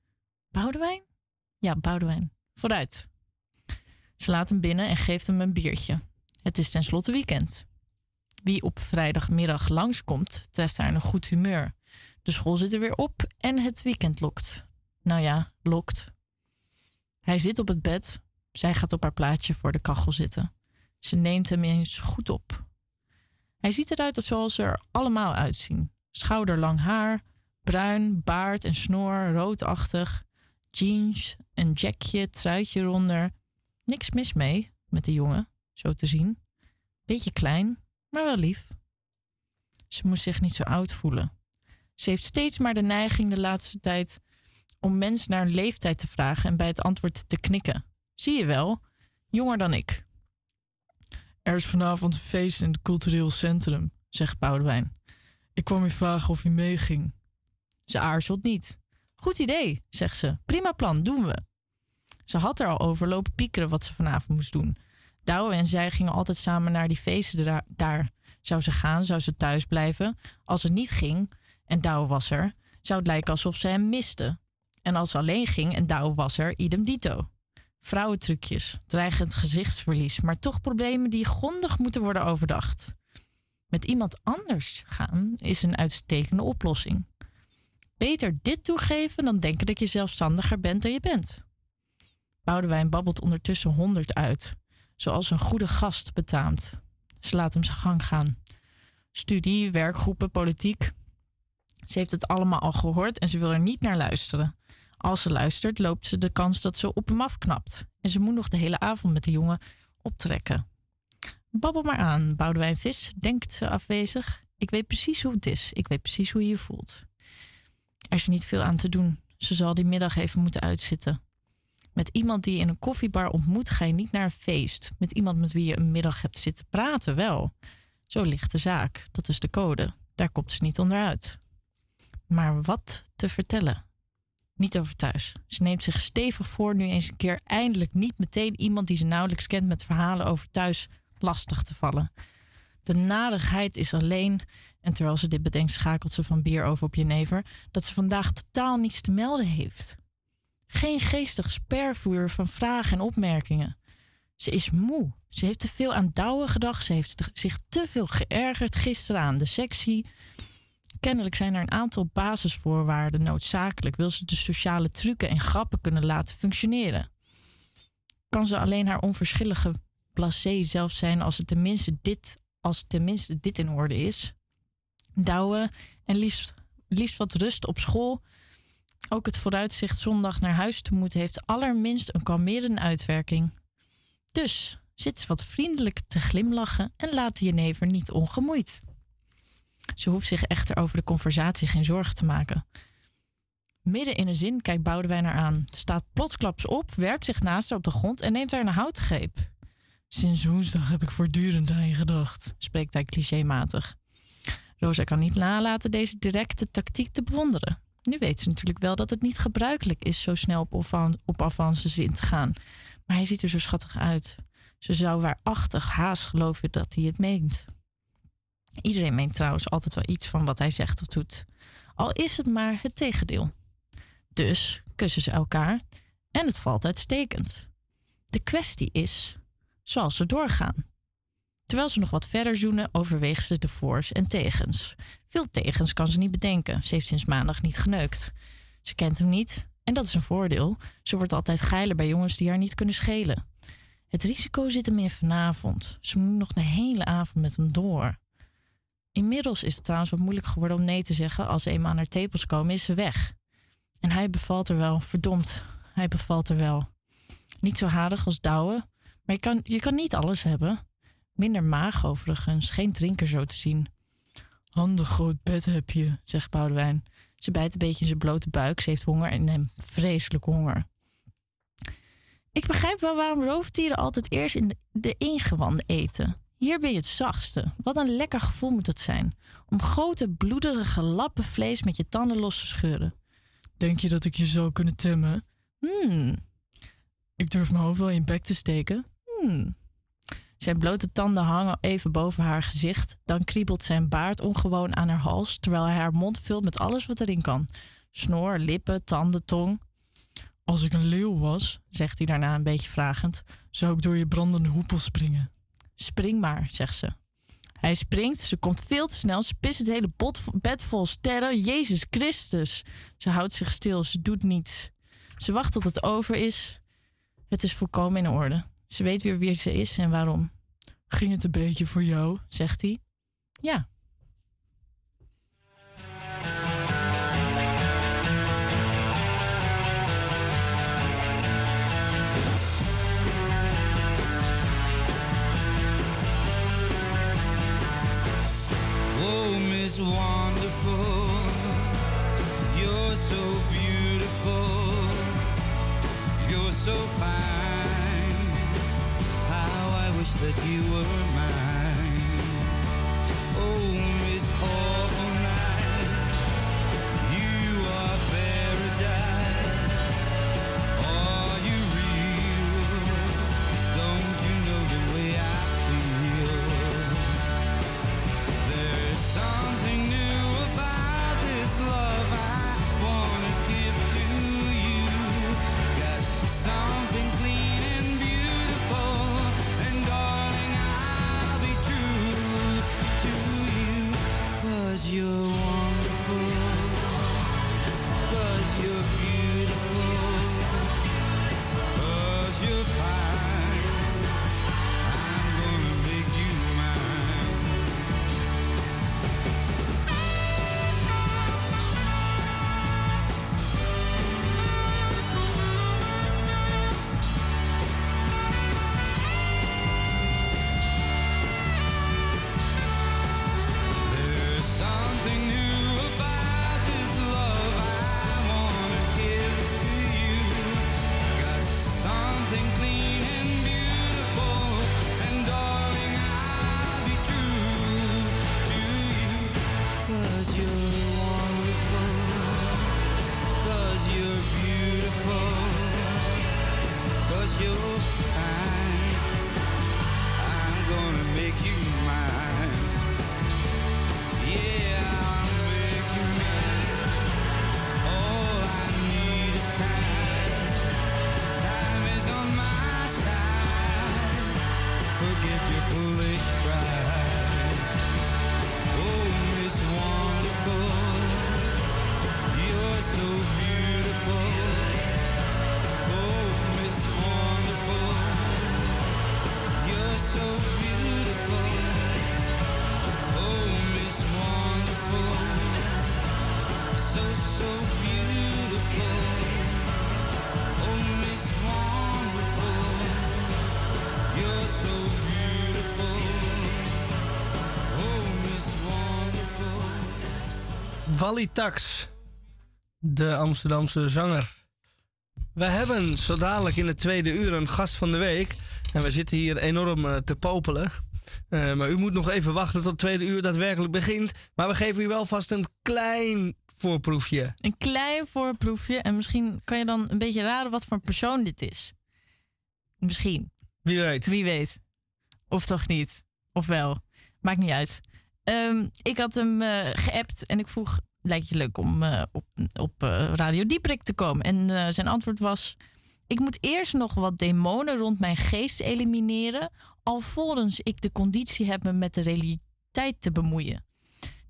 Boudewijn? Ja, Boudewijn. Vooruit. Ze laat hem binnen en geeft hem een biertje. Het is tenslotte weekend. Wie op vrijdagmiddag langskomt, treft haar in een goed humeur. De school zit er weer op en het weekend lokt. Nou ja, lokt. Hij zit op het bed. Zij gaat op haar plaatsje voor de kachel zitten. Ze neemt hem eens goed op. Hij ziet eruit zoals ze er allemaal uitzien. Schouderlang haar, bruin, baard en snor, roodachtig. Jeans, een jackje, truitje eronder. Niks mis mee met de jongen, zo te zien. Beetje klein, maar wel lief. Ze moest zich niet zo oud voelen. Ze heeft steeds maar de neiging de laatste tijd om mensen naar een leeftijd te vragen en bij het antwoord te knikken. Zie je wel, jonger dan ik. Er is vanavond een feest in het cultureel centrum, zegt Boudewijn. Ik kwam je vragen of je meeging. Ze aarzelt niet. Goed idee, zegt ze. Prima plan, doen we. Ze had er al over lopen piekeren wat ze vanavond moest doen. Douwe en zij gingen altijd samen naar die feesten daar. daar. Zou ze gaan, zou ze thuis blijven. Als het niet ging en Douwe was er, zou het lijken alsof ze hem miste. En als ze alleen ging en Douwe was er, idem dito. Vrouwentrucjes, dreigend gezichtsverlies, maar toch problemen die grondig moeten worden overdacht. Met iemand anders gaan is een uitstekende oplossing. Beter dit toegeven dan denken dat je zelfstandiger bent dan je bent. Boudewijn babbelt ondertussen honderd uit, zoals een goede gast betaamt. Ze laat hem zijn gang gaan. Studie, werkgroepen, politiek. Ze heeft het allemaal al gehoord en ze wil er niet naar luisteren. Als ze luistert, loopt ze de kans dat ze op hem afknapt. En ze moet nog de hele avond met de jongen optrekken. Babbel maar aan, Boudewijn Vis, denkt ze afwezig. Ik weet precies hoe het is. Ik weet precies hoe je je voelt. Er is niet veel aan te doen. Ze zal die middag even moeten uitzitten. Met iemand die je in een koffiebar ontmoet, ga je niet naar een feest. Met iemand met wie je een middag hebt zitten praten, wel. Zo ligt de zaak. Dat is de code. Daar komt ze niet onderuit. Maar wat te vertellen? Niet over thuis. Ze neemt zich stevig voor nu eens een keer eindelijk niet meteen iemand die ze nauwelijks kent met verhalen over thuis lastig te vallen. De narigheid is alleen, en terwijl ze dit bedenkt, schakelt ze van bier over op jenever, dat ze vandaag totaal niets te melden heeft. Geen geestig spervuur van vragen en opmerkingen. Ze is moe. Ze heeft te veel aan Douwe gedacht. Ze heeft zich te veel geërgerd gisteren aan de sectie. Kennelijk zijn er een aantal basisvoorwaarden noodzakelijk. Wil ze de sociale trucken en grappen kunnen laten functioneren? Kan ze alleen haar onverschillige blasé zelf zijn als het tenminste dit, als tenminste dit in orde is? Douwe en liefst, liefst wat rust op school. Ook het vooruitzicht zondag naar huis te moeten heeft allerminst een kalmerende uitwerking. Dus zit ze wat vriendelijk te glimlachen en laat de jenever niet ongemoeid. Ze hoeft zich echter over de conversatie geen zorgen te maken. Midden in een zin kijkt Boudewijn haar aan, staat plotsklaps op, werpt zich naast haar op de grond en neemt haar een houtgreep. Sinds woensdag heb ik voortdurend aan je gedacht, spreekt hij clichématig. Rosa kan niet nalaten deze directe tactiek te bewonderen. Nu weet ze natuurlijk wel dat het niet gebruikelijk is zo snel op, op avances in te gaan. Maar hij ziet er zo schattig uit. Ze zou waarachtig haast geloven dat hij het meent. Iedereen meent trouwens altijd wel iets van wat hij zegt of doet. Al is het maar het tegendeel. Dus kussen ze elkaar en het valt uitstekend. De kwestie is, zal ze doorgaan? Terwijl ze nog wat verder zoenen, overweegt ze de voor's en tegens. Veel tegens kan ze niet bedenken. Ze heeft sinds maandag niet geneukt. Ze kent hem niet en dat is een voordeel. Ze wordt altijd geiler bij jongens die haar niet kunnen schelen. Het risico zit hem in vanavond. Ze moet nog de hele avond met hem door. Inmiddels is het trouwens wat moeilijk geworden om nee te zeggen. Als ze eenmaal aan haar tepels komen, is ze weg. En hij bevalt er wel, verdomd. Hij bevalt er wel. Niet zo harig als Douwe, maar je kan, je kan niet alles hebben. Minder maag overigens, geen drinker zo te zien. Handig groot bed heb je, zegt Boudewijn. Ze bijt een beetje in zijn blote buik. Ze heeft honger en hem vreselijk honger. Ik begrijp wel waarom roofdieren altijd eerst in de ingewanden eten. Hier ben je het zachtste. Wat een lekker gevoel moet het zijn. Om grote bloederige lappen vlees met je tanden los te scheuren. Denk je dat ik je zou kunnen temmen? Hmm. Ik durf mijn hoofd wel in je bek te steken. Hmm. Zijn blote tanden hangen even boven haar gezicht. Dan kriebelt zijn baard ongewoon aan haar hals, terwijl hij haar mond vult met alles wat erin kan: snor, lippen, tanden, tong. Als ik een leeuw was, zegt hij daarna een beetje vragend, zou ik door je brandende hoepel springen. Spring maar, zegt ze. Hij springt, ze komt veel te snel, ze pist het hele bed vol sterren. Jezus Christus. Ze houdt zich stil, ze doet niets. Ze wacht tot het over is. Het is volkomen in orde. Ze weet weer wie ze is en waarom. Ging het een beetje voor jou, zegt hij. Ja. Oh, Miss Wonderful, you're so beautiful, you're so fine. How I wish that you were mine. Wally Tax, de Amsterdamse zanger. We hebben zo dadelijk in het tweede uur een gast van de week. En we zitten hier enorm eh, te popelen. Eh, maar u moet nog even wachten tot het tweede uur daadwerkelijk begint. Maar we geven u wel vast een klein voorproefje. Een klein voorproefje. En misschien kan je dan een beetje raden wat voor een persoon dit is. Misschien. Wie weet. Wie weet. Of toch niet. Of wel. Maakt niet uit. Ehm, ik had hem eh, geappt en ik vroeg... lijkt je leuk om eh, op, op eh, Radio Dieprik te komen? En eh, zijn antwoord was... Ik moet eerst nog wat demonen rond mijn geest elimineren... alvorens ik de conditie heb me met de realiteit te bemoeien.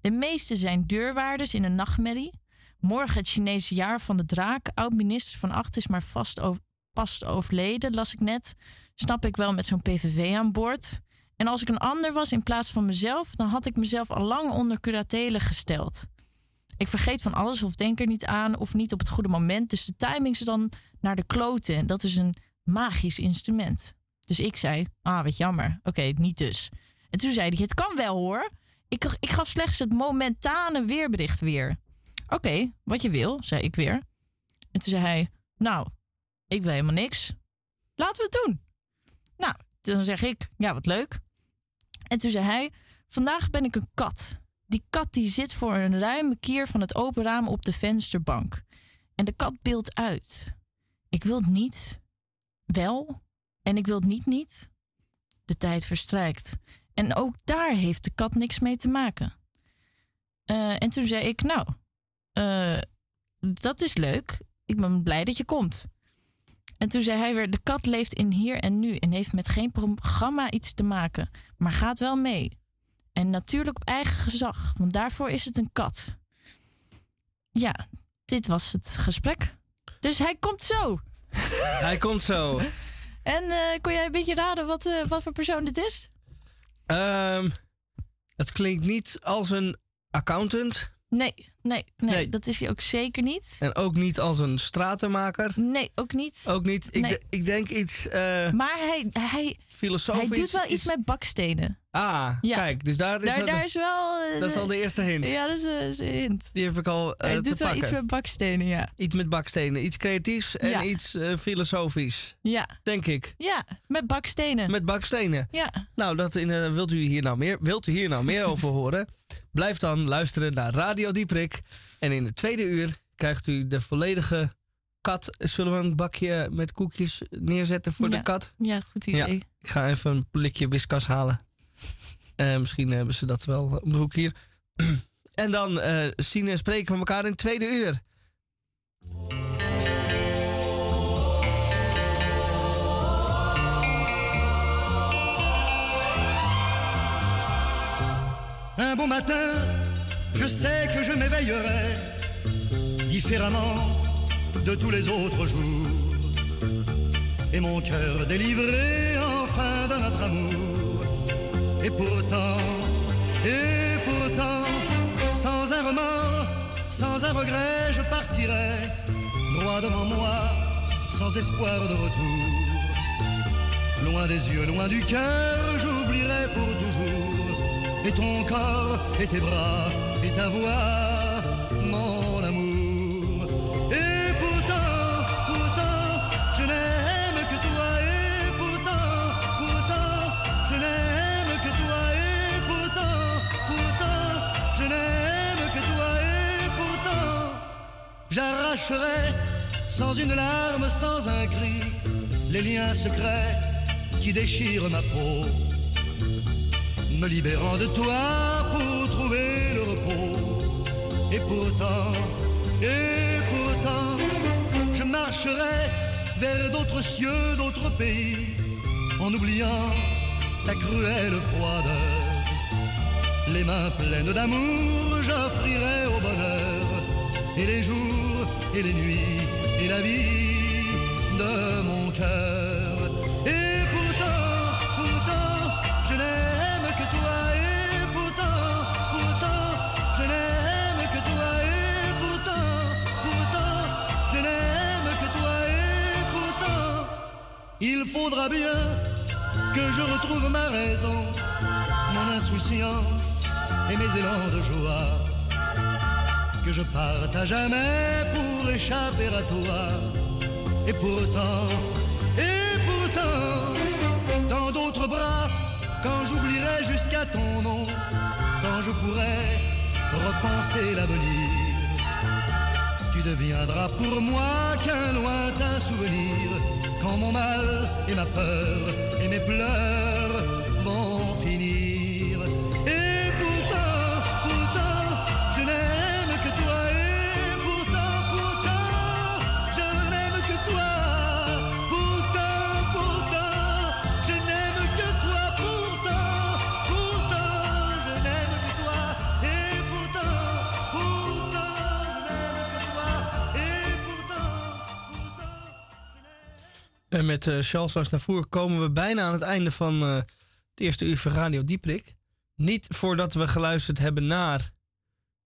De meeste zijn deurwaarders in een nachtmerrie. Morgen het Chinese jaar van de draak. Oud-minister van Acht is maar vast over, pas overleden, las ik net. Snap ik wel met zo'n PVV aan boord. En als ik een ander was in plaats van mezelf... dan had ik mezelf al lang onder curatele gesteld. Ik vergeet van alles of denk er niet aan of niet op het goede moment. Dus de timing is dan naar de kloten. En dat is een magisch instrument. Dus ik zei, ah, wat jammer. Oké, niet dus. En toen zei hij, het kan wel hoor. Ik, ik gaf slechts het momentane weerbericht weer. Oké, wat je wil, zei ik weer. En toen zei hij, nou, ik wil helemaal niks. Laten we het doen. Nou, dan zeg ik, ja, wat leuk. En toen zei hij, vandaag ben ik een kat. Die kat die zit voor een ruime kier van het open raam op de vensterbank. En de kat beeldt uit. Ik wil het niet. Wel. En ik wil het niet niet. De tijd verstrijkt. En ook daar heeft de kat niks mee te maken. Eh, en toen zei ik, nou, eh, dat is leuk. Ik ben blij dat je komt. En toen zei hij weer: De kat leeft in hier en nu en heeft met geen programma iets te maken, maar gaat wel mee. En natuurlijk op eigen gezag, want daarvoor is het een kat. Ja, dit was het gesprek. Dus hij komt zo. [laughs] Hij komt zo. En eh, kon jij een beetje raden wat, eh, wat voor persoon dit is? Ehm, het klinkt niet als een accountant. Nee, nee, nee, Nee. dat is hij ook zeker niet. En ook niet als een stratenmaker. Nee, ook niet. Ook niet. Ik, Nee. de- ik denk iets eh, Maar hij, hij, filosofisch. hij doet wel iets met bakstenen. Ah, Ja. kijk. Dus daar is, Daar, dat, daar is wel... eh, dat is al de eerste hint. Ja, dat is, eh, is een hint. Die heb ik al hij te doet wel pakken. iets met bakstenen, ja. Iets met bakstenen. Iets creatiefs en Ja. iets filosofisch. Ja, Denk ik. ja, met bakstenen. Met bakstenen. Ja, Nou, dat in, wilt, u hier nou meer, wilt u hier nou meer over horen? Blijf dan luisteren naar Radio Dieprik. En in het tweede uur krijgt u de volledige kat. Zullen we een bakje met koekjes neerzetten voor Ja. de kat? ja, goed idee. Ja. Ik ga even een blikje whiskas halen. Eh, misschien hebben ze dat wel op de hoek hier. [clears throat] en dan eh, zien en spreken we elkaar in het tweede uur. Un bon matin, je sais que je m'éveillerai différemment de tous les autres jours. Et mon cœur délivré enfin de notre amour. Et pourtant, et pourtant, sans un remords, sans un regret, je partirai droit devant moi, sans espoir de retour. Loin des yeux, loin du cœur, j'oublierai pour toujours. Et ton corps, et tes bras, et ta voix, mon amour. Et pourtant, pourtant, je n'aime que toi. Et pourtant, pourtant, je n'aime que toi. Et pourtant, pourtant, je n'aime que toi. Et pourtant, j'arracherai sans une larme, sans un cri, les liens secrets qui déchirent ma peau libérant de toi pour trouver le repos. Et pourtant, et pourtant, je marcherai vers d'autres cieux, d'autres pays, en oubliant ta cruelle froideur. Les mains pleines d'amour, j'offrirai au bonheur, et les jours, et les nuits, et la vie de mon cœur. Il faudra bien que je retrouve ma raison, mon insouciance et mes élans de joie. Que je parte à jamais pour échapper à toi. Et pourtant, et pourtant, dans d'autres bras, quand j'oublierai jusqu'à ton nom, quand je pourrai repenser l'avenir, tu deviendras pour moi qu'un lointain souvenir, mon mal et ma peur et mes pleurs vont En met eh Charles voren komen we bijna aan het einde van eh, het eerste uur van Radio Dieprik. Niet voordat we geluisterd hebben naar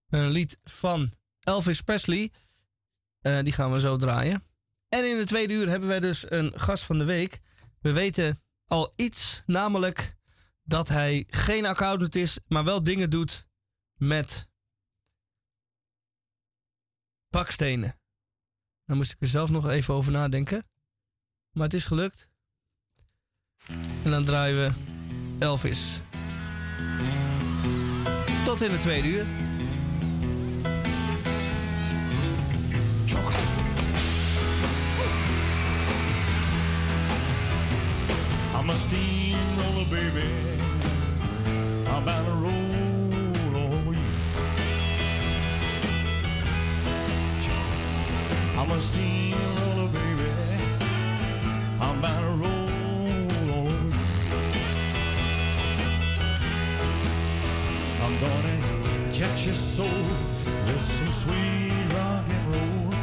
een lied van Elvis Presley. Eh, die gaan we zo draaien. En in het tweede uur hebben wij dus een gast van de week. We weten al iets, namelijk dat hij geen accountant is, maar wel dingen doet met bakstenen. Daar moest ik er zelf nog even over nadenken. Maar het is gelukt. En dan draaien we Elvis. Tot in het tweede uur. I'm a steamroller, baby. I'm bound to roll over you. I'm a steamroller, baby. I'm bound to roll you. I'm gonna inject your soul with some sweet rock and roll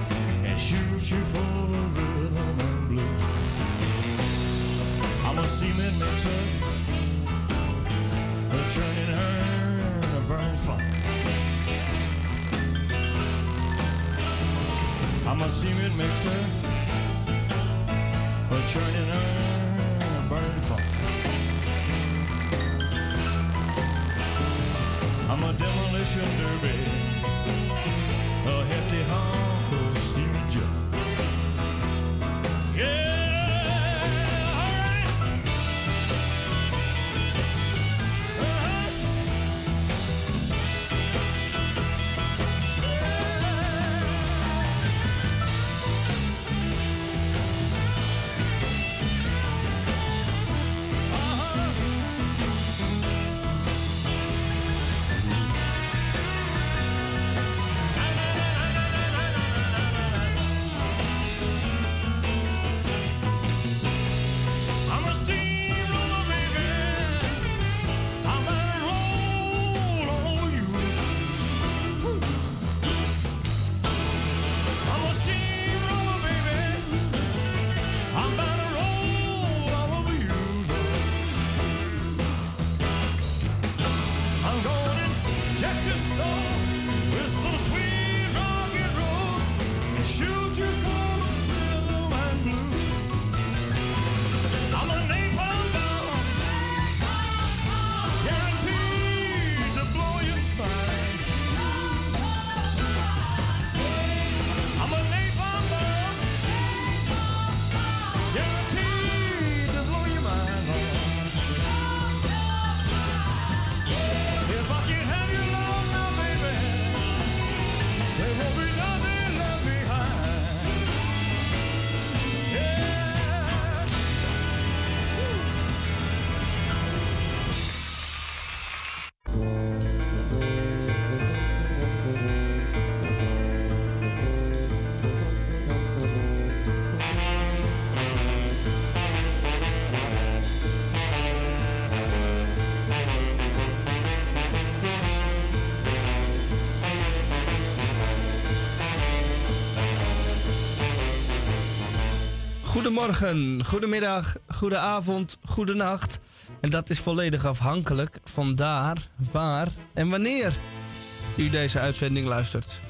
and shoot you full of rhythm and blues. I'm a cement mixer, a turning her to burn fire. I'm a cement mixer, a turning her a burn fire. I'm a demolition derby, a hefty hunk Goedemorgen, goedemiddag, goedenavond, goedenacht. En dat is volledig afhankelijk van daar, waar en wanneer u deze uitzending luistert.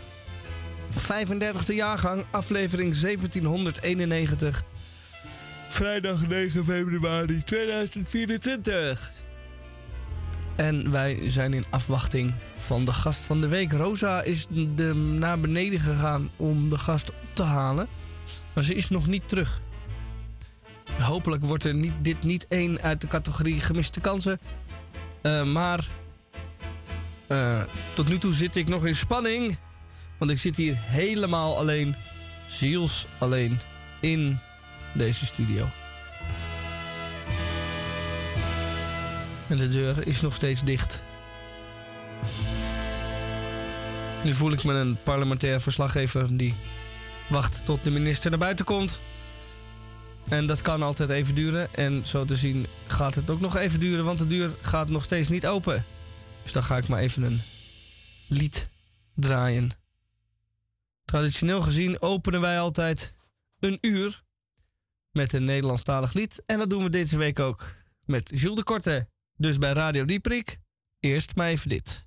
35e jaargang, aflevering 1791. Vrijdag 9 februari 2024. En wij zijn in afwachting van de gast van de week. Rosa is de, naar beneden gegaan om de gast op te halen. Maar ze is nog niet terug. Hopelijk wordt er niet, dit niet één uit de categorie gemiste kansen. Eh, maar eh, tot nu toe zit ik nog in spanning. Want ik zit hier helemaal alleen, ziels alleen, in deze studio. En de deur is nog steeds dicht. Nu voel ik me een parlementair verslaggever die wacht tot de minister naar buiten komt. En dat kan altijd even duren. En zo te zien gaat het ook nog even duren, want de deur gaat nog steeds niet open. Dus dan ga ik maar even een lied draaien. Traditioneel gezien openen wij altijd een uur met een Nederlandstalig lied. En dat doen we deze week ook met Jules de Korte. Dus bij Radio Dieprik, eerst maar even dit.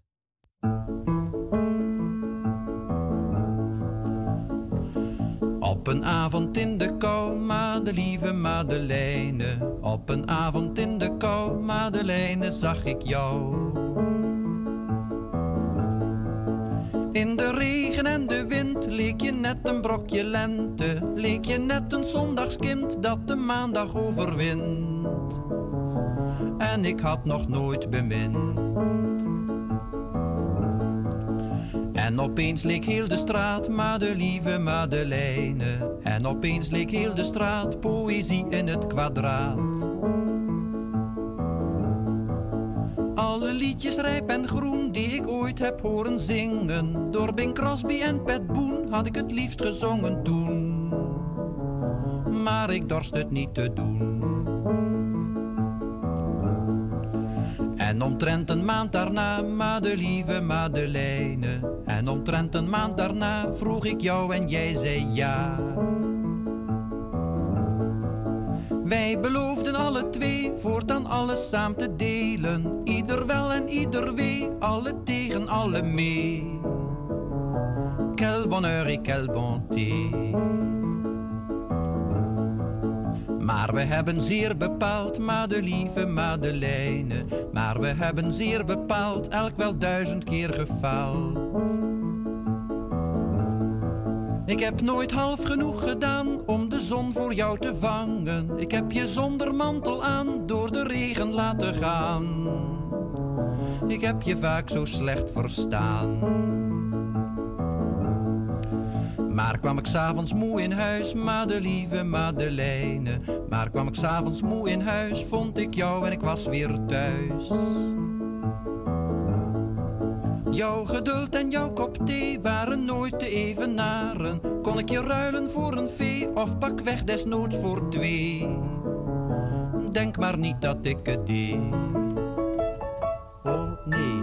Op een avond in de kou, Madelieve Madeleine. Op een avond in de kou, Madeleine, zag ik jou. In de regen en de wind leek je net een brokje lente. Leek je net een zondagskind dat de maandag overwint. En ik had nog nooit bemind. En opeens leek heel de straat Madelieve Madeleine. En opeens leek heel de straat poëzie in het kwadraat. Alle liedjes rijp en groen die ik ooit heb horen zingen. Door Bing Crosby en Pat Boone had ik het liefst gezongen toen. Maar ik dorst het niet te doen. En omtrent een maand daarna, Madelieve Madeleine. En omtrent een maand daarna vroeg ik jou en jij zei ja. Wij beloofden alle twee voortaan alles samen te delen. Ieder wel en ieder wee, alle tegen alle mee. Quel bonheur et quelle bonté. Maar we hebben zeer bepaald, Madelieve Madeleine. Maar we hebben zeer bepaald, elk wel duizend keer gefaald. Ik heb nooit half genoeg gedaan om de zon voor jou te vangen. Ik heb je zonder mantel aan door de regen laten gaan. Ik heb je vaak zo slecht verstaan. Maar kwam ik s'avonds moe in huis, Madelieve Madeleine. Maar kwam ik s'avonds moe in huis, vond ik jou en ik was weer thuis. Jouw geduld en jouw kop thee waren nooit te evenaren. Kon ik je ruilen voor een vee of pak weg desnoods voor twee? Denk maar niet dat ik het deed. Oh nee.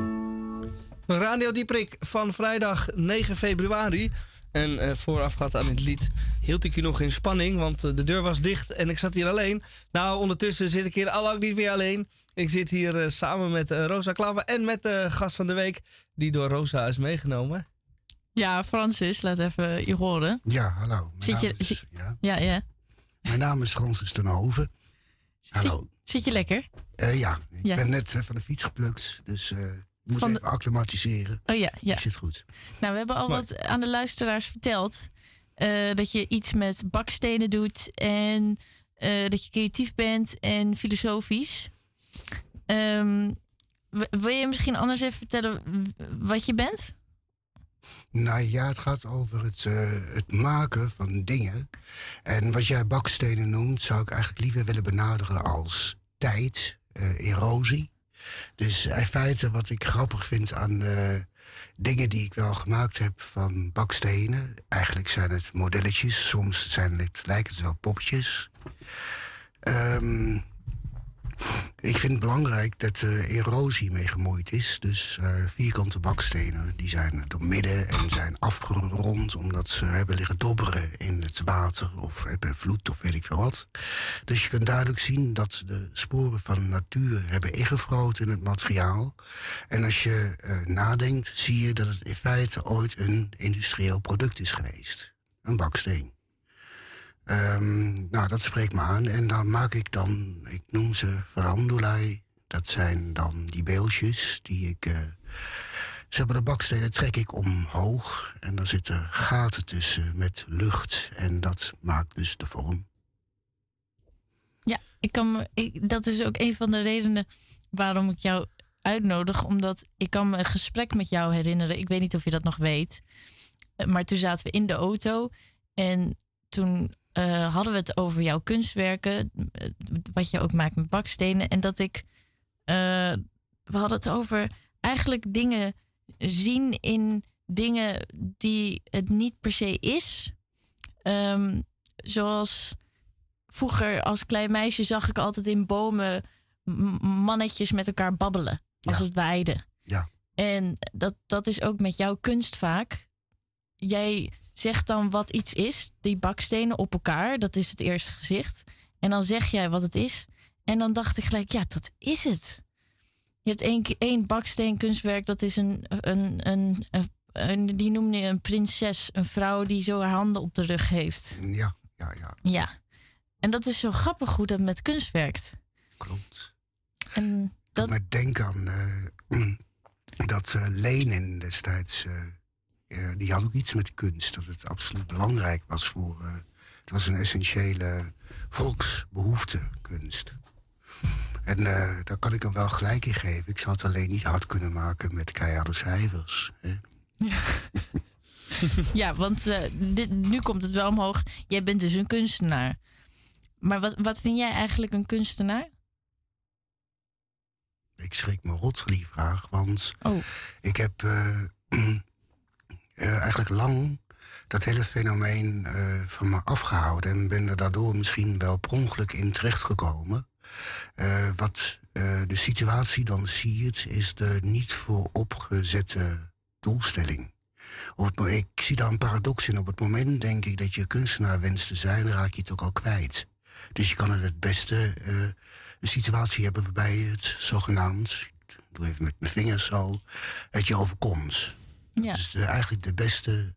Radio Dieprik van vrijdag 9 februari. En eh, voorafgaand aan het lied hield ik je nog in spanning, want eh, de deur was dicht en ik zat hier alleen. Nou, ondertussen zit ik hier al lang niet meer alleen. Ik zit hier eh, samen met Rosa Klaver en met de gast van de week, die door Rosa is meegenomen. Ja, Francis, laat even je horen. Ja, hallo. Mijn Zit naam je, is, ja. ja, ja. Mijn naam is Francis ten Hoven. Hallo. Zit je lekker? Eh, ja, ik Ja. ben net van de fiets geplukt, dus eh, moet Van de- acclimatiseren. Oh ja, ja. Ik zit goed. Nou, we hebben al wat aan de luisteraars verteld. eh, dat je iets met bakstenen doet en eh, dat je creatief bent en filosofisch. Ehm, wil je misschien anders even vertellen wat je bent? Nou ja, het gaat over het, eh, het maken van dingen. En wat jij bakstenen noemt, zou ik eigenlijk liever willen benaderen als tijd, eh, erosie. Dus in feite wat ik grappig vind aan eh, dingen die ik wel gemaakt heb van bakstenen. Eigenlijk zijn het modelletjes, soms zijn het, lijken het wel poppetjes. Ehm, ik vind het belangrijk dat er erosie mee gemoeid is. Dus eh, vierkante bakstenen die zijn door midden en zijn afgerond omdat ze hebben liggen dobberen in het water of hebben vloed of weet ik veel wat. Dus je kunt duidelijk zien dat de sporen van natuur hebben ingevroten in het materiaal. En als je eh, nadenkt, zie je dat het in feite ooit een industrieel product is geweest. Een baksteen. Ehm, nou, dat spreekt me aan. En dan maak ik dan, ik noem ze verandolai. Dat zijn dan die beeldjes die ik. eh ze hebben de bakstenen trek ik omhoog. En dan zitten gaten tussen met lucht. En dat maakt dus de vorm. Ja, ik kan ik, dat is ook een van de redenen waarom ik jou uitnodig. Omdat ik kan me een gesprek met jou herinneren. Ik weet niet of je dat nog weet. Maar toen zaten we in de auto. En toen eh, hadden we het over jouw kunstwerken. eh, Wat je ook maakt met bakstenen. En dat ik... eh, we hadden het over eigenlijk dingen zien in dingen die het niet per se is. Ehm, zoals vroeger als klein meisje zag ik altijd in bomen mannetjes met elkaar babbelen. Als het waaide. Ja. En dat, dat is ook met jouw kunst vaak. Jij zeg dan wat iets is, die bakstenen op elkaar. Dat is het eerste gezicht. En dan zeg jij wat het is. En dan dacht ik gelijk, ja, dat is het. Je hebt één, één baksteen kunstwerk, dat is een, een, een, een, die noemde je een prinses. Een vrouw die zo haar handen op de rug heeft. Ja, ja, ja. Ja. En dat is zo grappig hoe dat met kunst werkt. Klopt. En Dat me denken aan eh, [clears throat] dat eh, Lenin destijds, eh, eh, die had ook iets met kunst. Dat het absoluut belangrijk was voor, eh, het was een essentiële volksbehoefte, kunst. En eh, daar kan ik hem wel gelijk in geven. Ik zou het alleen niet hard kunnen maken met keiharde cijfers. Hè? Ja, [laughs] want dit, nu komt het wel omhoog. Jij bent dus een kunstenaar. Maar wat, wat vind jij eigenlijk een kunstenaar? Ik schrik me rot van die vraag, want Oh. ik heb [clears throat] eh, eigenlijk lang dat hele fenomeen eh, van me afgehouden en ben er daardoor misschien wel per ongeluk in terechtgekomen. Eh, wat de situatie dan siert, is de niet vooropgezette doelstelling. Ik zie daar een paradox in. Op het moment denk ik dat je kunstenaar wenst te zijn, raak je het ook al kwijt. Dus je kan het het beste een situatie hebben waarbij het zogenaamd, ik doe even met mijn vingers zo, het je overkomt. Ja. Dat is de- eigenlijk de beste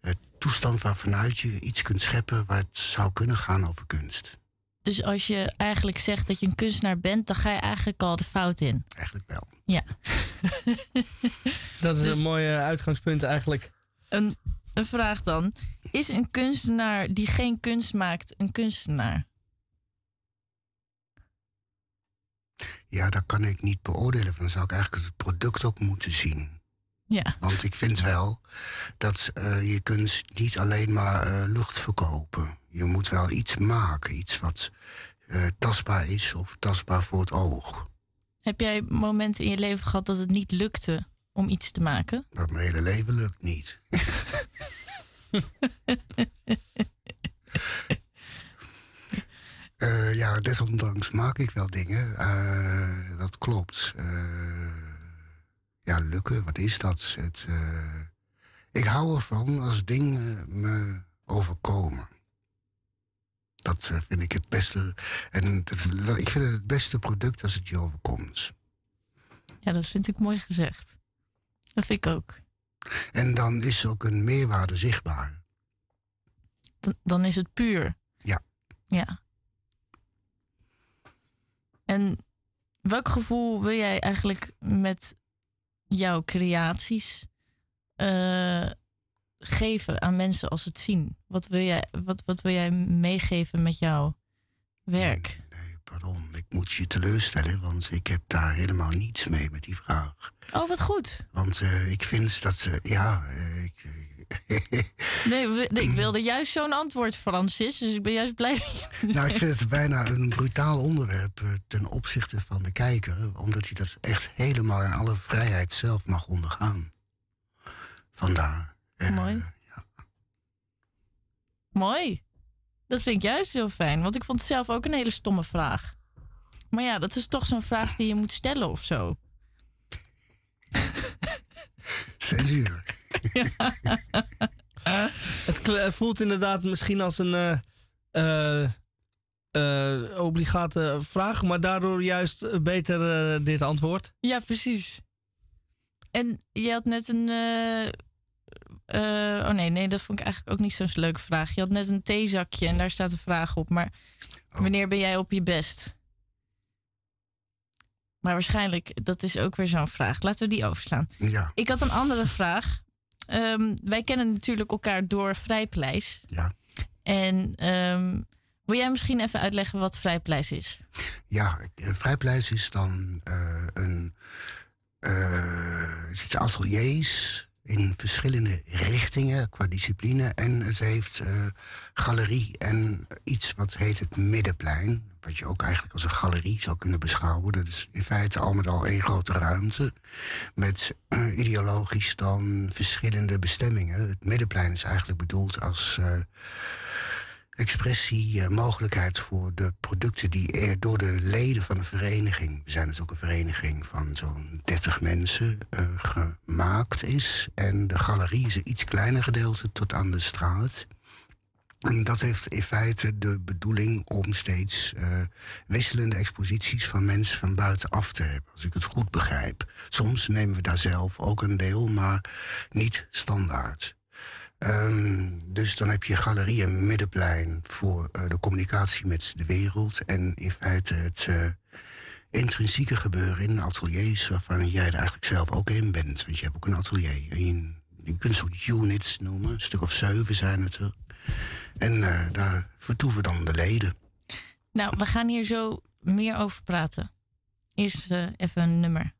eh, toestand waarvanuit je iets kunt scheppen waar het zou kunnen gaan over kunst. Dus als je eigenlijk zegt dat je een kunstenaar bent, dan ga je eigenlijk al de fout in. Eigenlijk wel. Ja. [laughs] Dat is Dus- een mooi eh, uitgangspunt eigenlijk. Een, een vraag dan. Is een kunstenaar die geen kunst maakt een kunstenaar? Ja, dat kan ik niet beoordelen. Dan zou ik eigenlijk het product ook moeten zien. Ja. Want ik vind wel dat eh, je kunt niet alleen maar eh, lucht verkopen. Je moet wel iets maken. Iets wat eh, tastbaar is of tastbaar voor het oog. Heb jij momenten in je leven gehad dat het niet lukte om iets te maken? Dat mijn hele leven lukt niet. [laughs] Ja, desondanks maak ik wel dingen. Dat klopt. Eh, ja, lukken, wat is dat? Het, eh, ik hou ervan als dingen me overkomen. Dat eh, vind ik het beste. En dat, ik vind het het beste product als het je overkomt. Ja, dat vind ik mooi gezegd. Dat vind ik ook. En dan is ook een meerwaarde zichtbaar. Dan, dan is het puur. Ja. Ja. En welk gevoel wil jij eigenlijk met jouw creaties eh, geven aan mensen als het zien? Wat wil jij, wat, wat wil jij meegeven met jouw werk? Pardon, ik moet je teleurstellen, want ik heb daar helemaal niets mee met die vraag. Oh, wat goed. Want eh, ik vind dat, eh, ja, eh, ik, Nee, we- nee, ik wilde juist zo'n antwoord, Francis. Dus ik ben juist blij. nou, ik vind het bijna een brutaal onderwerp eh, ten opzichte van de kijker, omdat hij dat echt helemaal in alle vrijheid zelf mag ondergaan. Vandaar. eh, Mooi. Mooi. Dat vind ik juist heel fijn, want ik vond het zelf ook een hele stomme vraag. Maar ja, dat is toch zo'n vraag die je moet stellen of zo. Censuur. [laughs] Het voelt inderdaad misschien als een eh, eh, eh, obligate vraag, maar daardoor juist beter dit antwoord. Ja, precies. En je had net een. eh, eh, oh nee, nee, dat vond ik eigenlijk ook niet zo'n leuke vraag. Je had net een theezakje en daar staat een vraag op. Maar wanneer ben jij op je best? Maar waarschijnlijk, dat is ook weer zo'n vraag. Laten we die overslaan. Ja. Ik had een andere vraag. Ehm, wij kennen natuurlijk elkaar door Vrijpleis. Ja. En ehm, wil jij misschien even uitleggen wat Vrijpleis is? Ja, eh, Vrijpleis is dan eh, een het is ateliers in verschillende richtingen qua discipline. En het heeft eh, galerie en iets wat heet het middenplein. Wat je ook eigenlijk als een galerie zou kunnen beschouwen. Dat is in feite al met al één grote ruimte. Met eh, ideologisch dan verschillende bestemmingen. Het middenplein is eigenlijk bedoeld als... eh, expressiemogelijkheid voor de producten die er door de leden van de vereniging, we zijn dus ook een vereniging van zo'n 30 mensen, eh, gemaakt is. En de galerie is een iets kleiner gedeelte tot aan de straat. En dat heeft in feite de bedoeling om steeds eh, wisselende exposities van mensen van buitenaf te hebben, als ik het goed begrijp. Soms nemen we daar zelf ook een deel, maar niet standaard. Ehm, dus dan heb je galerie en middenplein voor eh, de communicatie met de wereld. En in feite het eh, intrinsieke gebeuren in ateliers waarvan jij er eigenlijk zelf ook in bent. Want je hebt ook een atelier. En je, kunt soort units noemen, een stuk of zeven zijn het er. En eh, daar vertoeven dan de leden. Nou, we gaan hier zo meer over praten. Eerst even een nummer.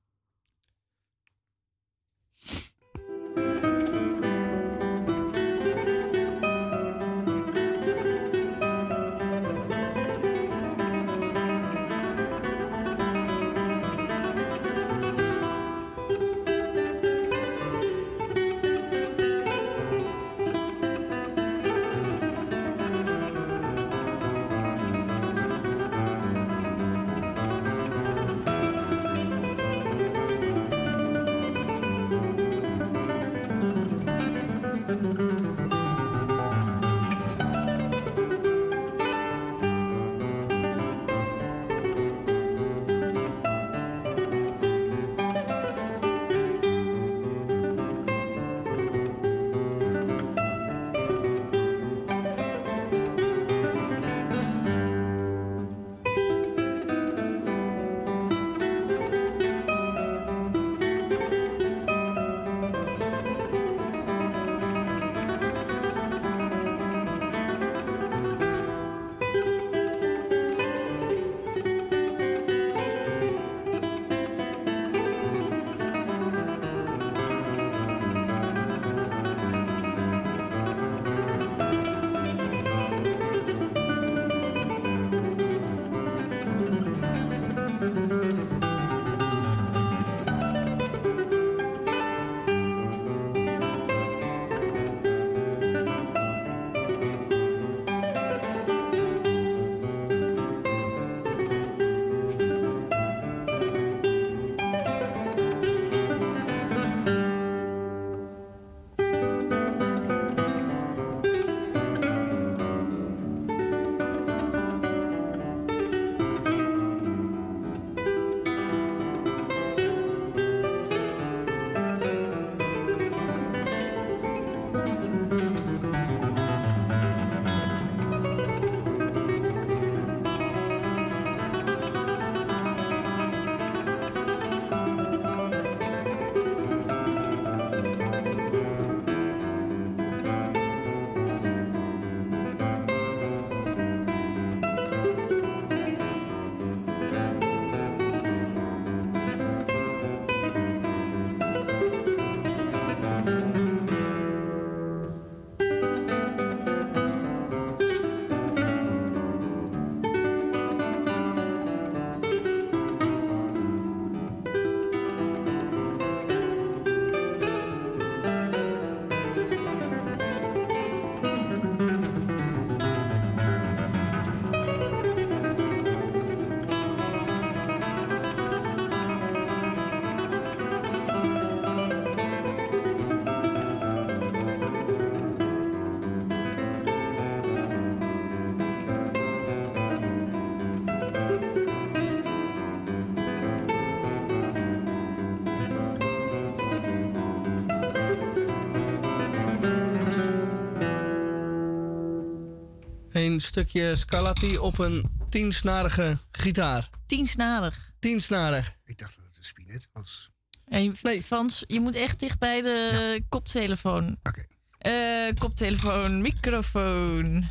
Een stukje Scarlatti op een tiensnarige gitaar. Tiensnarig. Tiensnarig. Ik dacht dat het een spinet was. Hey, Frans, je moet echt dicht bij de koptelefoon. Oké. Eh, koptelefoon, microfoon.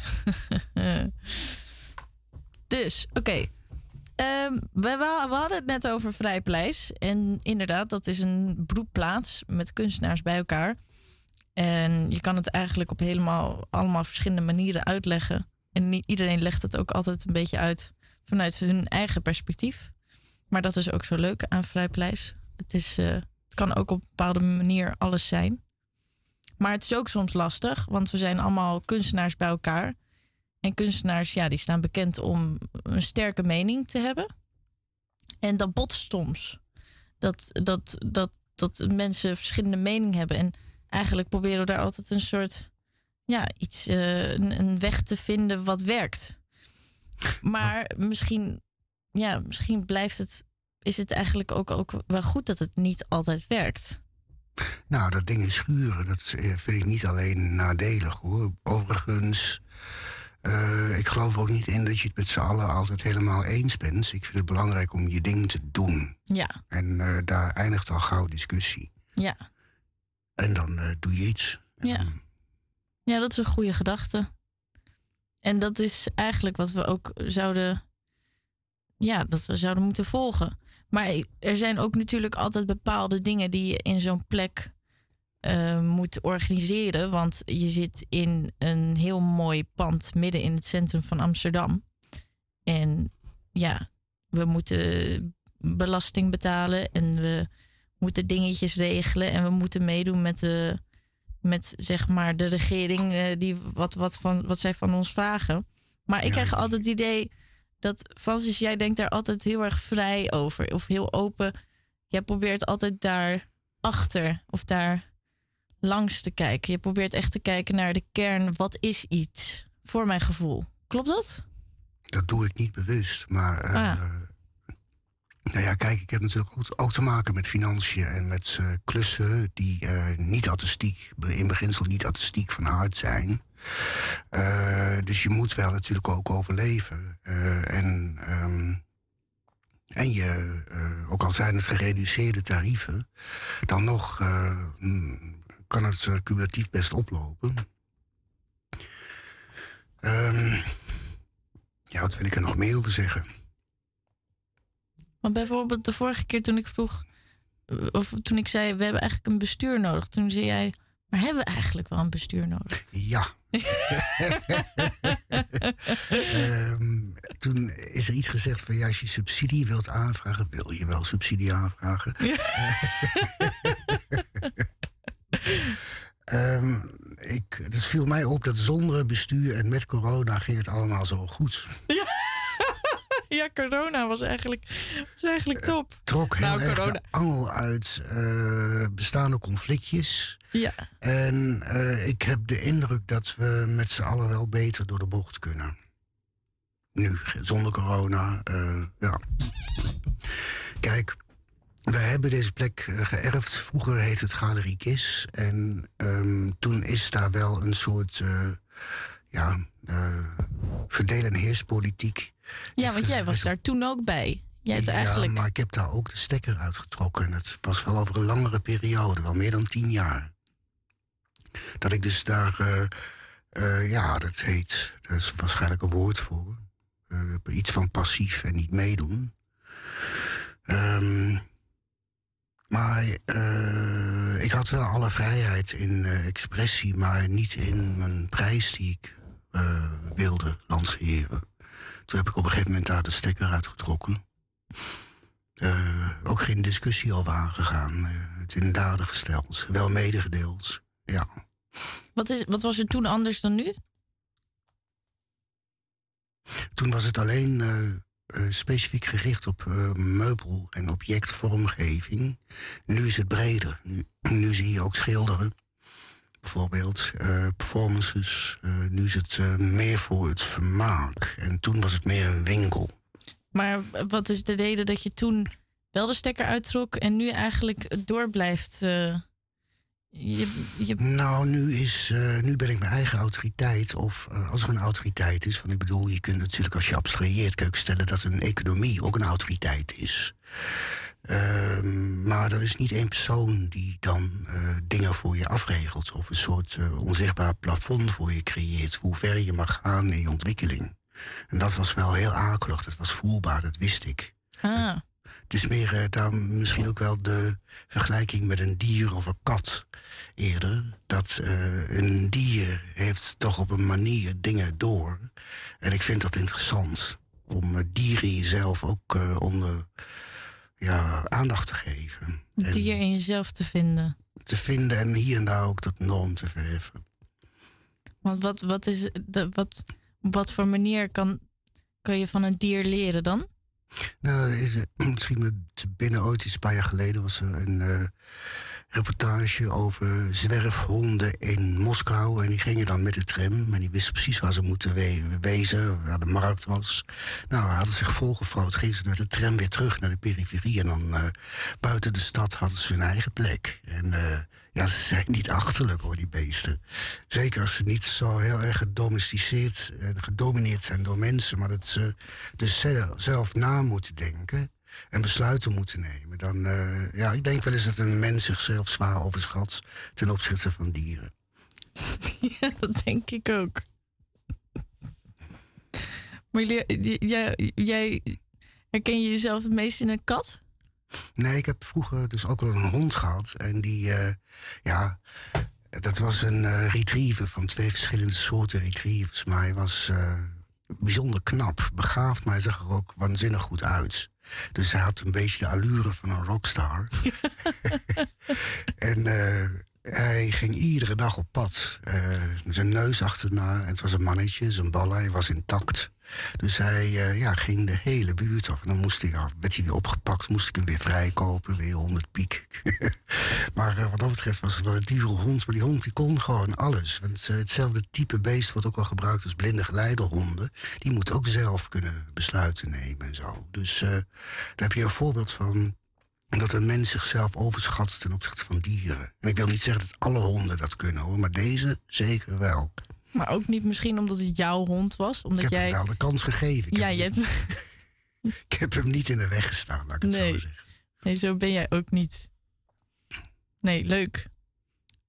[laughs] dus, oké. Ehm, we, we hadden het net over Vrijpleis. En inderdaad, dat is een broedplaats met kunstenaars bij elkaar. En je kan het eigenlijk op helemaal allemaal verschillende manieren uitleggen. En niet iedereen legt het ook altijd een beetje uit vanuit hun eigen perspectief. Maar dat is ook zo leuk aan Vrijpleis. Het, is, eh, het kan ook op een bepaalde manier alles zijn. Maar het is ook soms lastig, want we zijn allemaal kunstenaars bij elkaar. En kunstenaars, ja, die staan bekend om een sterke mening te hebben. En dat botst soms. Dat, dat, dat, dat mensen verschillende meningen hebben. En eigenlijk proberen we daar altijd een soort, ja, iets, eh, een, een weg te vinden wat werkt. [laughs] Maar misschien, ja, misschien blijft het, is het eigenlijk ook, ook wel goed dat het niet altijd werkt. Nou, dat ding is schuren, dat eh, vind ik niet alleen nadelig hoor. Overigens, eh, ik geloof ook niet in dat je het met z'n allen altijd helemaal eens bent. Ik vind het belangrijk om je ding te doen. Ja, En daar eindigt al gauw discussie. ja, En dan doe je iets. ja. Ja, dat is een goede gedachte. En dat is eigenlijk wat we ook zouden, ja, dat we zouden moeten volgen. Maar er zijn ook natuurlijk altijd bepaalde dingen die je in zo'n plek eh, moet organiseren. Want je zit in een heel mooi pand midden in het centrum van Amsterdam. En ja, we moeten belasting betalen en we moeten dingetjes regelen en we moeten meedoen met de, met zeg maar de regering eh, die wat, wat, van, wat zij van ons vragen. Maar ik krijg altijd het idee dat Francis, jij denkt daar altijd heel erg vrij over of heel open. Jij probeert altijd daar achter of daar langs te kijken. Je probeert echt te kijken naar de kern. Wat is iets? Voor mijn gevoel. Klopt dat? Dat doe ik niet bewust. Maar eh, Ah. Nou ja, kijk, ik heb natuurlijk ook, te maken met financiën en met eh, klussen die eh, niet artistiek, in beginsel niet artistiek van aard zijn. Eh, dus je moet wel natuurlijk ook overleven. En ehm, en je, ook al zijn het gereduceerde tarieven, dan nog mm, kan het cumulatief best oplopen. Ehm, ja, wat wil ik er nog meer over zeggen? Want bijvoorbeeld de vorige keer toen ik vroeg, eh, of toen ik zei, we hebben eigenlijk een bestuur nodig. Toen zei jij, maar hebben we eigenlijk wel een bestuur nodig? Ja. [laughs] Ehm, toen is er iets gezegd van ja, als je subsidie wilt aanvragen, wil je wel subsidie aanvragen. [laughs] Ehm, ik, het viel mij op dat zonder bestuur en met corona ging het allemaal zo goed. Ja, corona was eigenlijk, was eigenlijk top. Trok heel Nou, erg corona. de angel uit eh, bestaande conflictjes. Ja. En eh, ik heb de indruk dat we met z'n allen wel beter door de bocht kunnen. Nu, zonder corona. eh, ja. Kijk, we hebben deze plek eh, geërfd. Vroeger heette het Galerie Kis. En ehm, toen is daar wel een soort eh, ja, eh verdeel- en heerspolitiek. Ja, want jij was daar toen ook bij. Jij hebt Ja, eigenlijk. maar ik heb daar ook de stekker uitgetrokken. En het was wel over een langere periode, wel meer dan tien jaar. Dat ik dus daar, eh, eh, ja, dat heet, daar is waarschijnlijk een woord voor. Eh, iets van passief en niet meedoen. Ehm, maar eh, ik had wel alle vrijheid in eh, expressie, maar niet in mijn prijs die ik eh, wilde lanceren. Toen heb ik op een gegeven moment daar de stekker uitgetrokken. Eh, ook geen discussie over aangegaan. eh, het in daden gesteld. Wel medegedeeld. Ja. Wat, is, wat was er toen anders dan nu? Toen was het alleen specifiek gericht op meubel- en objectvormgeving. Nu is het breder. Nu, nu zie je ook schilderen. Bijvoorbeeld eh, performances. Eh, nu is het eh, meer voor het vermaak. En toen was het meer een winkel. Maar wat is de reden dat je toen wel de stekker uittrok en nu eigenlijk door blijft? je, je, Nou, nu, is, nu ben ik mijn eigen autoriteit. Of als er een autoriteit is. Want ik bedoel, je kunt natuurlijk als je abstraheert... kun je stellen dat een economie ook een autoriteit is. Ehm, maar dat is niet één persoon die dan eh, dingen voor je afregelt. Of een soort eh, onzichtbaar plafond voor je creëert. Hoe ver je mag gaan in je ontwikkeling. En dat was wel heel akelig. Dat was voelbaar, dat wist ik. ah, Het is meer eh, daar misschien ook wel de vergelijking met een dier of een kat eerder. Dat een dier heeft toch op een manier dingen door. En ik vind dat interessant. Om dieren jezelf ook onder ja, aandacht te geven. En dier in jezelf te vinden. te vinden en hier en daar ook tot norm te verheffen. Want wat, wat, is, de, wat, Op wat voor manier kan, kan je van een dier leren dan? Nou, is, [clears throat] misschien met binnen ooit iets een paar jaar geleden was er een eh, reportage over zwerfhonden in Moskou. En die gingen dan met de tram. En die wisten precies waar ze moeten we- wezen, waar de markt was. Nou, hadden zich volgefroot. Gingen ze met de tram weer terug naar de periferie. En dan eh, buiten de stad hadden ze hun eigen plek. En eh, ja, ze zijn niet achterlijk hoor, die beesten. Zeker als ze niet zo heel erg gedomesticeerd en gedomineerd zijn door mensen. Maar dat ze dus zel- zelf na moeten denken en besluiten moeten nemen. Dan, eh, ja, ik denk wel eens dat een mens zichzelf zwaar overschat ten opzichte van dieren. [laughs] ja, dat denk ik ook. Maar jullie- jij, jij herken je jezelf het meest in een kat? Nee, ik heb vroeger dus ook wel een hond gehad. En die, eh, ja, dat was een eh, retriever van twee verschillende soorten retrievers. Maar hij was bijzonder knap, begaafd, maar hij zag er ook waanzinnig goed uit. Dus hij had een beetje de allure van een rockstar. [laughs] en eh, hij ging iedere dag op pad. eh, zijn neus achterna. Het was een mannetje, zijn ballen, hij was intact. Dus hij eh, ja, ging de hele buurt af. En dan moest hij, werd hij weer opgepakt, moest ik hem weer vrijkopen, weer 100 piek. [laughs] maar eh, wat dat betreft was het wel een dure hond. Maar die hond die kon gewoon alles. Want eh, hetzelfde type beest wordt ook wel gebruikt als blinde geleidehonden. Die moeten ook zelf kunnen besluiten nemen en zo. Dus daar heb je een voorbeeld van dat een mens zichzelf overschat ten opzichte van dieren. En ik wil niet zeggen dat alle honden dat kunnen hoor, maar deze zeker wel. Maar ook niet misschien omdat het jouw hond was? Omdat ik heb jij... hem wel de kans gegeven. Ik, ja, heb, je hebt... [laughs] ik heb hem niet in de weg gestaan, laat ik het zo Nee. zeggen. nee, zo ben jij ook niet. Nee, leuk.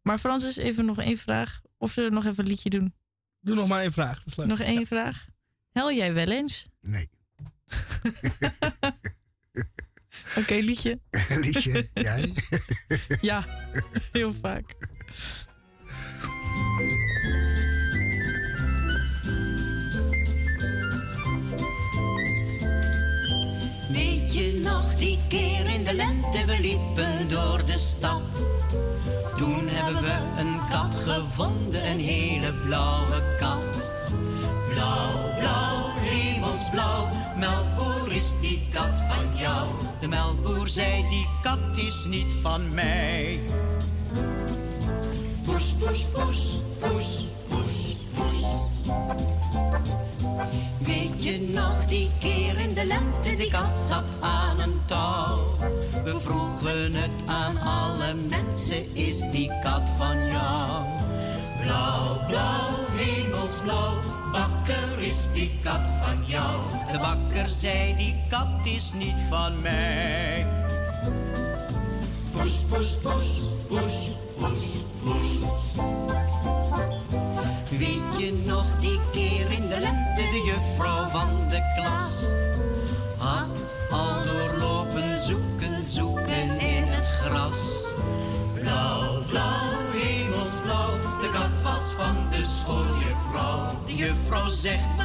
Maar Francis, even nog één vraag. Of zullen we nog even een liedje doen? Doe nog maar één vraag. Dat is leuk. Nog één vraag. Hel jij wel eens? Nee. [laughs] Oké, liedje. [laughs] Liedje, jij? ja, heel vaak. Nog die keer in de lente, we liepen door de stad. Toen hebben we een kat gevonden, een hele blauwe kat. Blauw, blauw, hemelsblauw, melkboer is die kat van jou. De melkboer zei, die kat is niet van mij. Poes, poes, poes, poes, poes, poes. Weet je nog die keer in de lente, die kat zat aan een touw. We vroegen het aan alle mensen, is die kat van jou? Blauw, blauw, hemelsblauw, bakker is die kat van jou. De bakker zei, die kat is niet van mij. Poes, poes, poes, poes, poes, poes. Weet je nog die keer de lente, de juffrouw van de klas had al doorlopen zoeken, zoeken in het gras. Blauw, blauw, hemelsblauw, de kat was van de schooljuffrouw. De juffrouw zegt,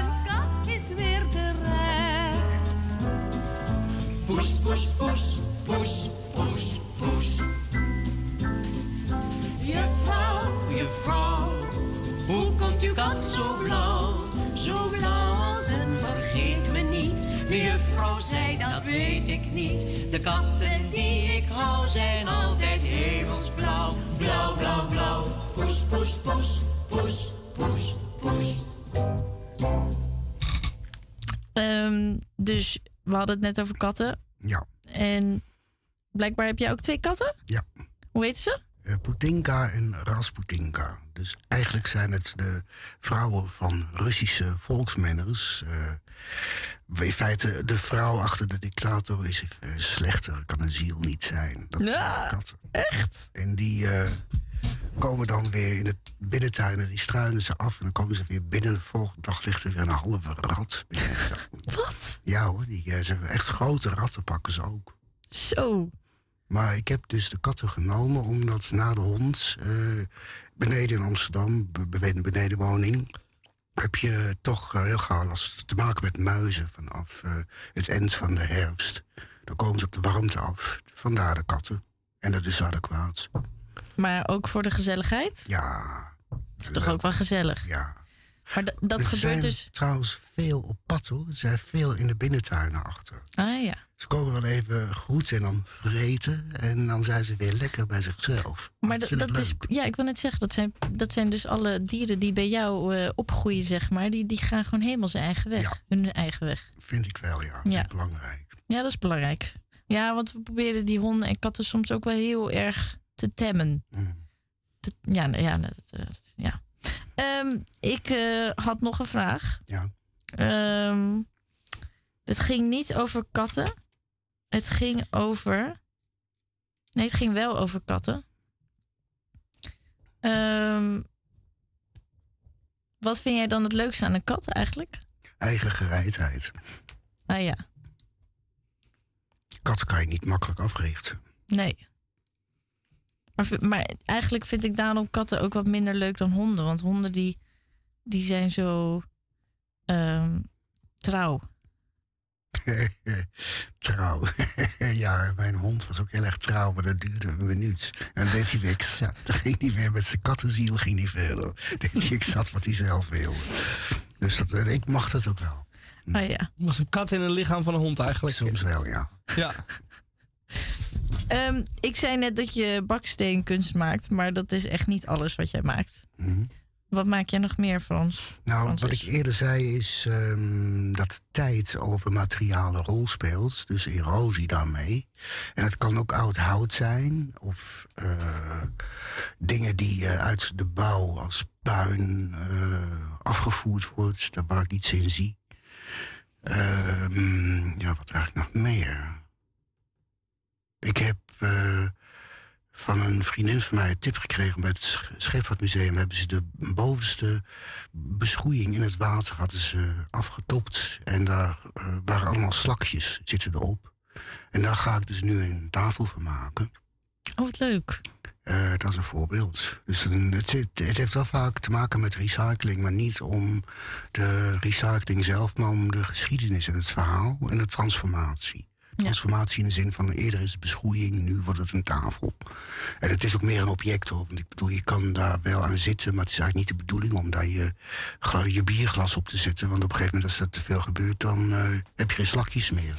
niet. De katten die ik hou zijn altijd hemelsblauw. Blauw, blauw, blauw. Poes, poes, poes, poes, poes, poes. Ehm, dus we hadden het net over katten. Ja. En blijkbaar heb jij ook twee katten? Ja. Hoe heet ze? Eh, Putinka en Rasputinka. Dus eigenlijk zijn het de vrouwen van Russische volksmenners. Eh, in feite, de vrouw achter de dictator is eh, slechter, kan een ziel niet zijn. Dat Ja, katten. echt? En die eh, komen dan weer in het binnentuin en die struinen ze af. En dan komen ze weer binnen. De volgende dag ligt er weer een halve rat. [laughs] Wat? Ja hoor, die, eh, ze echt grote ratten pakken ze ook. Zo. Maar ik heb dus de katten genomen omdat na de hond beneden in Amsterdam, be- beneden de benedenwoning, heb je toch eh, heel gauw last te maken met muizen vanaf eh, het eind van de herfst. Dan komen ze op de warmte af. Vandaar de katten. En dat is adequaat. Maar ook voor de gezelligheid? Ja. is toch ook wel gezellig? Ja. Maar dat er gebeurt zijn dus... trouwens veel op pad hoor. Er zijn veel in de binnentuinen achter. Ah ja. Ze komen wel even groeten en dan vreten. En dan zijn ze weer lekker bij zichzelf. Maar Dat is, ja, ik wil net zeggen, dat zijn, dat zijn dus alle dieren die bij jou eh, opgroeien, zeg maar. Die, die gaan gewoon helemaal zijn eigen weg. Hun eigen weg. Vind ik wel, ja. Ja. belangrijk. Ja, dat is belangrijk. Ja, want we proberen die honden en katten soms ook wel heel erg te temmen. Mm. Te- ja, ja, dat, dat- ja. Ehm, ik eh, had nog een vraag. Ja. Ehm, het ging niet over katten. Het ging over. Nee, het ging wel over katten. Ehm, wat vind jij dan het leukste aan een kat eigenlijk? Eigen gereidheid. Ah ja, Kat kan je niet makkelijk africhten. nee. Maar, eigenlijk vind ik daarom katten ook wat minder leuk dan honden. Want honden die, die zijn zo ehm, trouw. [laughs] trouw. [laughs] ja, mijn hond was ook heel erg trouw, maar dat duurde een minuut. En dan deed hij weer [laughs] zat. Dan ging hij weer met zijn kattenziel ging hij verder. deed hij exact wat hij zelf wilde. Dus dat, eh, ik mag dat ook wel. Ah ja. was een kat in een lichaam van een hond eigenlijk. Soms wel, ja. Ja. Ehm, ik zei net dat je baksteenkunst maakt, maar dat is echt niet alles wat jij maakt. Mhm. Wat maak jij nog meer, Frans? Nou, Francis? wat ik eerder zei is ehm, dat tijd over materialen een rol speelt. Dus erosie daarmee. En het kan ook oud hout zijn. Of eh, dingen die eh, uit de bouw als puin eh, afgevoerd wordt. Daar waar ik iets in zie. Ehm, ja, wat eigenlijk nog meer? Ik heb eh, van een vriendin van mij een tip gekregen bij het Sch- Scheepvaartmuseum. Hebben ze de bovenste beschoeiing in het water hadden ze afgetopt. En daar eh, waren allemaal slakjes zitten erop. En daar ga ik dus nu een tafel van maken. Oh, wat leuk. Eh, dat is een voorbeeld. Dus het, het heeft wel vaak te maken met recycling, maar niet om de recycling zelf, maar om de geschiedenis en het verhaal en de transformatie. Transformatie in de zin van eerder is het beschoeiing, nu wordt het een tafel. En het is ook meer een object hoor. Want ik bedoel, je kan daar wel aan zitten, maar het is eigenlijk niet de bedoeling om daar je, je bierglas op te zetten. Want op een gegeven moment, als dat te veel gebeurt, dan eh, heb je geen slakjes meer.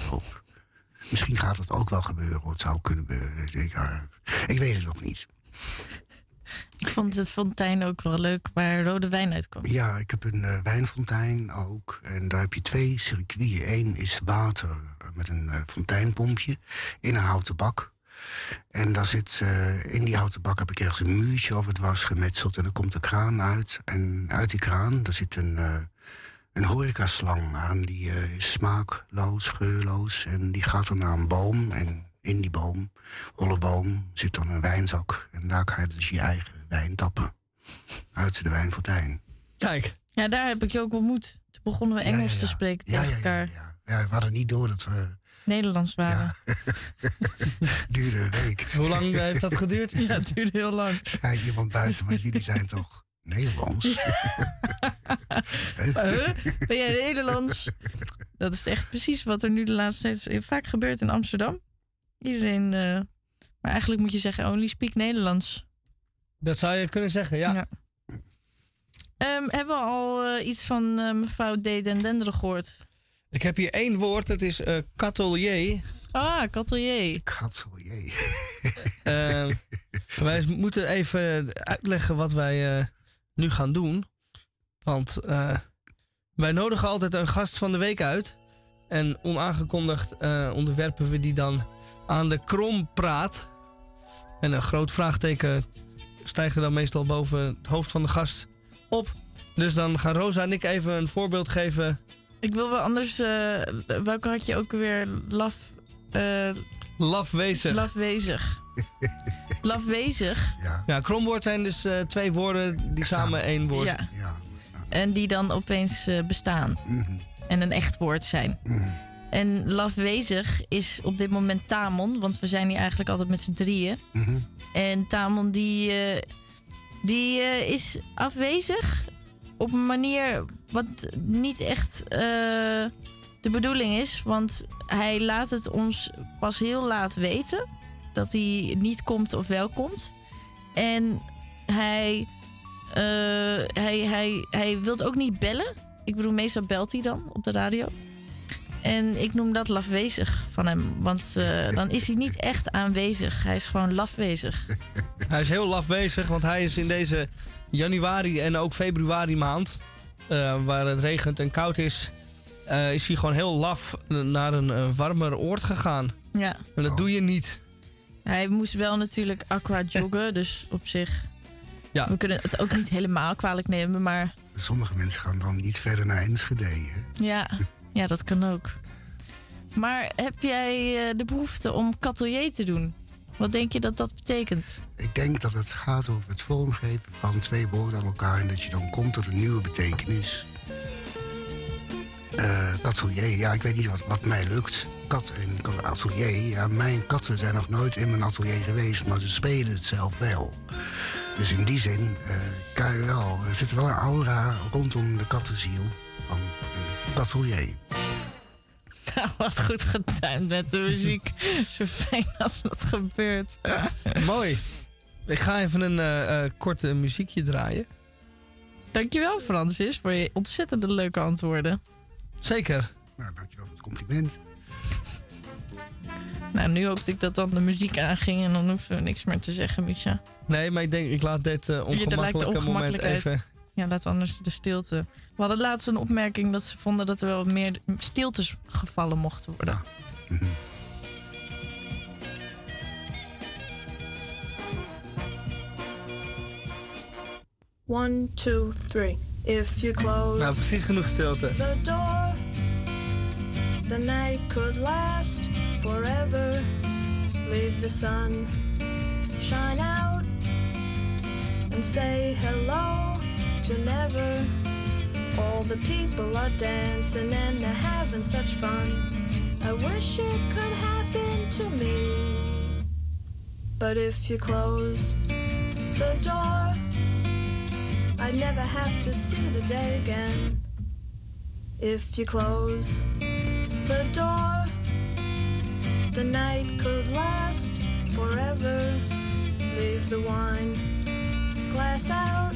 Misschien gaat het ook wel gebeuren, hoor. het zou kunnen gebeuren. Ik, ik weet het nog niet. Ik vond de fontein ook wel leuk waar rode wijn uitkwam. Ja, ik heb een eh, wijnfontein ook. En daar heb je twee circuiten. Eén is water met een eh, fonteinpompje in een houten bak. En daar zit, eh, in die houten bak heb ik ergens een muurtje over dwars gemetseld. En dan komt de kraan uit. En uit die kraan, daar zit een, een horecaslang aan. Die is smaakloos, geurloos. En die gaat dan naar een boom. En in die boom, holle boom, zit dan een wijnzak. En daar kan je dus je eigen wijn tappen. Uit de wijnfontein. Kijk. Ja, daar heb ik je ook ontmoet. Toen begonnen we Engels te spreken Ja, tegen ja, ja, elkaar. Ja, we hadden niet door dat we... Nederlands waren. [laughs] duurde een week. Hoe lang heeft dat geduurd? [laughs] Ja, het duurde heel lang. Zei iemand buiten, maar jullie zijn toch Nederlands? [laughs] Huh? Ben jij Nederlands? Dat is echt precies wat er nu de laatste tijd vaak gebeurt in Amsterdam. Iedereen. eh, maar eigenlijk moet je zeggen: only speak Nederlands. Dat zou je kunnen zeggen, ja. Ehm, hebben we al eh, iets van eh, mevrouw D. Den Denderen gehoord? Ik heb hier één woord, het is eh katelier. Ah, katelier. Katelier. [laughs] Eh, wij moeten even uitleggen wat wij eh, nu gaan doen. Want eh, wij nodigen altijd een gast van de week uit. En onaangekondigd eh, onderwerpen we die dan aan de krompraat. En een groot vraagteken stijgt er dan meestal boven het hoofd van de gast op. Dus dan gaan Rosa en ik even een voorbeeld geven. Ik wil wel anders. eh, welke had je ook weer? Laf. eh Lafwezig. Lafwezig. [laughs] Lafwezig. Ja, kromwoord zijn dus eh, twee woorden die samen één woord. Ja. En die dan opeens bestaan. En een echt woord zijn. En lafwezig is op dit moment Tamon, want we zijn hier eigenlijk altijd met z'n drieën. En Tamon die, eh, die eh, is afwezig op een manier wat niet echt eh, de bedoeling is. Want hij laat het ons pas heel laat weten dat hij niet komt of wel komt. En hij hij, hij, hij wil ook niet bellen. Ik bedoel, meestal belt hij dan op de radio. En ik noem dat lafwezig van hem. Want eh, dan is hij niet echt aanwezig. Hij is gewoon lafwezig. [laughs] Hij is heel lafwezig, want hij is in deze januari en ook februari maand, eh, waar het regent en koud is, eh, is hij gewoon heel laf naar een warmer oord gegaan. Ja. En dat doe je niet. Hij moest wel natuurlijk aqua joggen. dus op zich... Ja. We kunnen het ook niet helemaal kwalijk nemen, maar... Sommige mensen gaan dan niet verder naar Enschede. Hè? Ja, [laughs] ja, dat kan ook. Maar heb jij eh, de behoefte om katelier te doen? Wat denk je dat dat betekent? Ik denk dat het gaat over het vormgeven van twee woorden aan elkaar... en dat je dan komt tot een nieuwe betekenis. Eh atelier, ja, ik weet niet wat, wat mij lukt. Kat en atelier, ja, mijn katten zijn nog nooit in mijn atelier geweest... maar ze spelen het zelf wel. Dus in die zin, eh, kan je wel, er zit wel een aura rondom de kattenziel van een atelier. Nou, wat goed getimed met de muziek. [laughs] Zo fijn als dat gebeurt. [laughs] Mooi. Ik ga even een eh, eh, korte muziekje draaien. Dankjewel, Francis, voor je ontzettende leuke antwoorden. Zeker. Nou, dankjewel voor het compliment. Nou, nu hoopte ik dat dan de muziek aanging en dan hoeven we niks meer te zeggen, Micha. Nee, maar ik denk, ik laat dit eh Ja, daar lijkt de ongemakkelijke moment ongemakkelijkheid. even... Ja, we anders de stilte. We hadden laatst een opmerking dat ze vonden dat er wel meer stiltes gevallen mochten worden. One, two, three. If you close Nou, precies genoeg stilte. the door, the night could last forever. Leave the sun shine out and say hello to never. All the people are dancing and they're having such fun. I wish it could happen to me. But if you close the door, I'd never have to see the day again. If you close the door, the night could last forever. Leave the wine glass out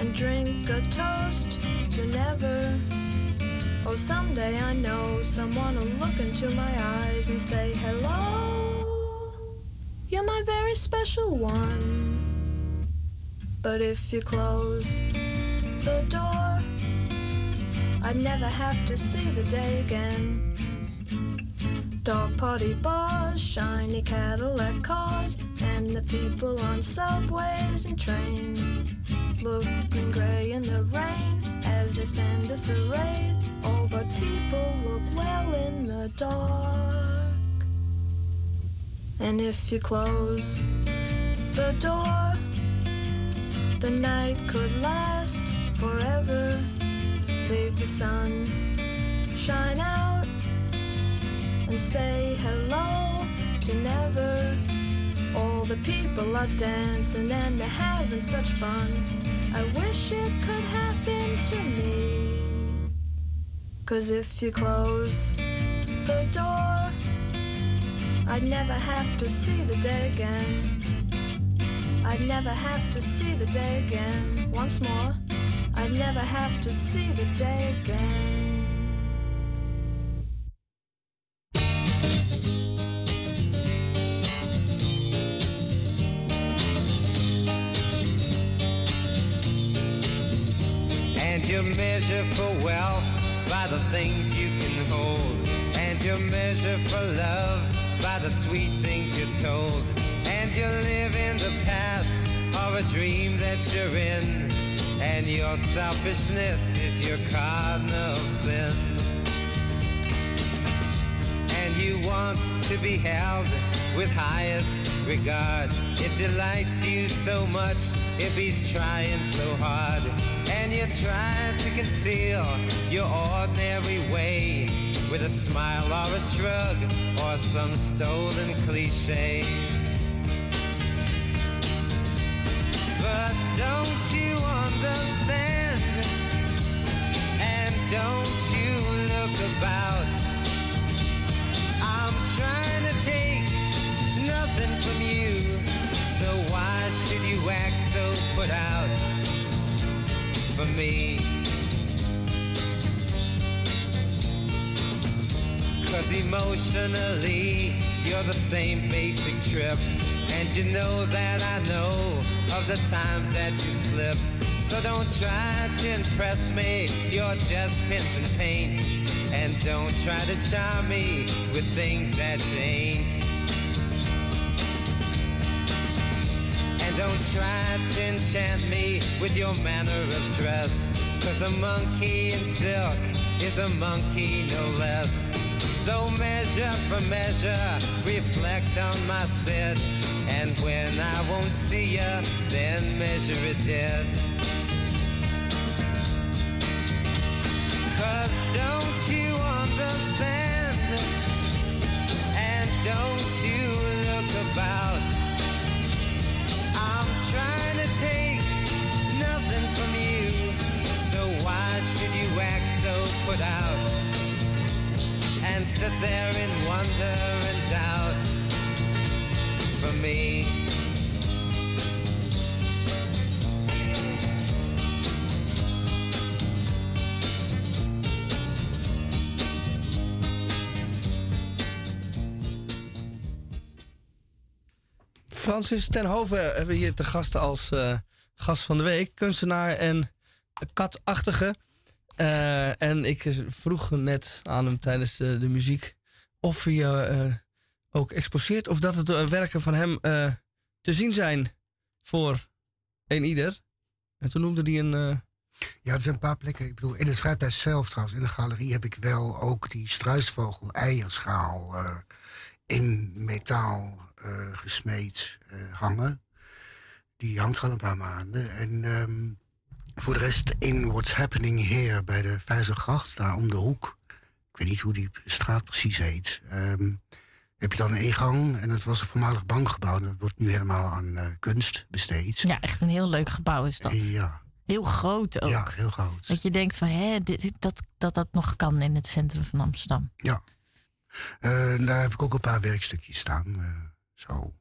and drink a toast to never. Oh, someday I know someone will look into my eyes and say, Hello, you're my very special one. But if you close the door, I'd never have to see the day again. Dog party bars, shiny Cadillac cars, and the people on subways and trains. Looking gray in the rain as they stand disarrayed. All oh, but people look well in the dark. And if you close the door, the night could last forever. Leave the sun shine out and say hello to never. All the people are dancing and they're having such fun. I wish it could happen to me. Cause if you close the door, I'd never have to see the day again. I'd never have to see the day again. Once more, I'd never have to see the day again. You measure for wealth by the things you can hold. And you measure for love by the sweet things you're told. And you live in the past of a dream that you're in. And your selfishness is your cardinal sin. And you want to be held with highest regard. It delights you so much, if he's trying so hard. And you're trying to conceal your ordinary way with a smile or a shrug or some stolen cliche. But don't you understand? And don't you look about? Put out? For me. Cause emotionally, you're the same basic trip. And you know that I know of the times that you slip. So don't try to impress me, you're just pins and paint. And don't try to charm me with things that ain't. And don't try to enchant me with your manner of dress. Cause a monkey in silk is a monkey no less. So measure for measure, reflect on my set. And when I won't see ya, then measure it dead. Cause don't you understand? And don't you look about? Put out? And sit there in wonder and doubt for me. Francis ten Hove hebben we hier te gasten als eh, gast van de week. Kunstenaar en katachtige. Eh, en ik vroeg net aan hem tijdens de, de muziek of hij eh, ook exposeert. Of dat het eh, werken van hem eh, te zien zijn voor een ieder. En toen noemde hij een... eh, Ja, er zijn een paar plekken. Ik bedoel, in het Vrijplein zelf trouwens, in de galerie, heb ik wel ook die struisvogel eierschaal eh, in metaal eh, gesmeed eh, hangen. Die hangt al een paar maanden. En ehm, voor de rest in What's Happening Here bij de Vijzergracht, daar om de hoek. Ik weet niet hoe die straat precies heet. ehm, heb je dan een ingang en het was een voormalig bankgebouw. en Dat wordt nu helemaal aan eh, kunst besteed. Ja, echt een heel leuk gebouw is dat. Ja. Heel groot ook. Ja, heel groot. Dat je denkt van, hè, dit, dit- dat, dat dat nog kan in het centrum van Amsterdam. Ja. Eh, daar heb ik ook een paar werkstukjes staan. eh, zo.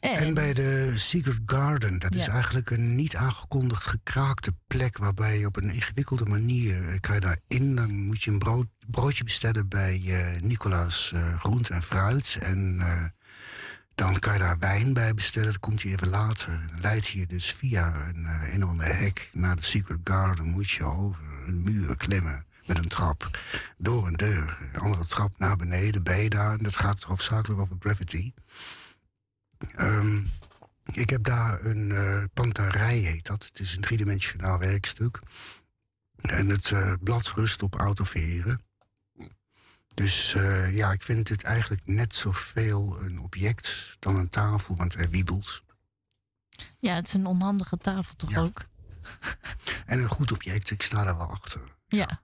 En, bij de Secret Garden, dat is eigenlijk een niet aangekondigd gekraakte plek waarbij je op een ingewikkelde manier eh, kan je daarin. Dan moet je een brood, broodje bestellen bij eh, Nicolaas eh Groente en Fruit. En dan kan je daar wijn bij bestellen. Dat komt hij even later. Dan leidt je dus via een, een of ander hek naar de Secret Garden. Moet je over een muur klimmen met een trap. Door een deur. Een andere trap naar beneden. Ben je daar. En dat gaat hoofdzakelijk over gravity. Ehm, ik heb daar een eh pantarij, heet dat. Het is een driedimensionaal werkstuk. En het eh, blad rust op autoveren. Dus eh, ja, ik vind het eigenlijk net zoveel een object dan een tafel, want hij wiebelt. Ja, het is een onhandige tafel toch ook? [laughs] En een goed object, ik sta daar wel achter. Ja.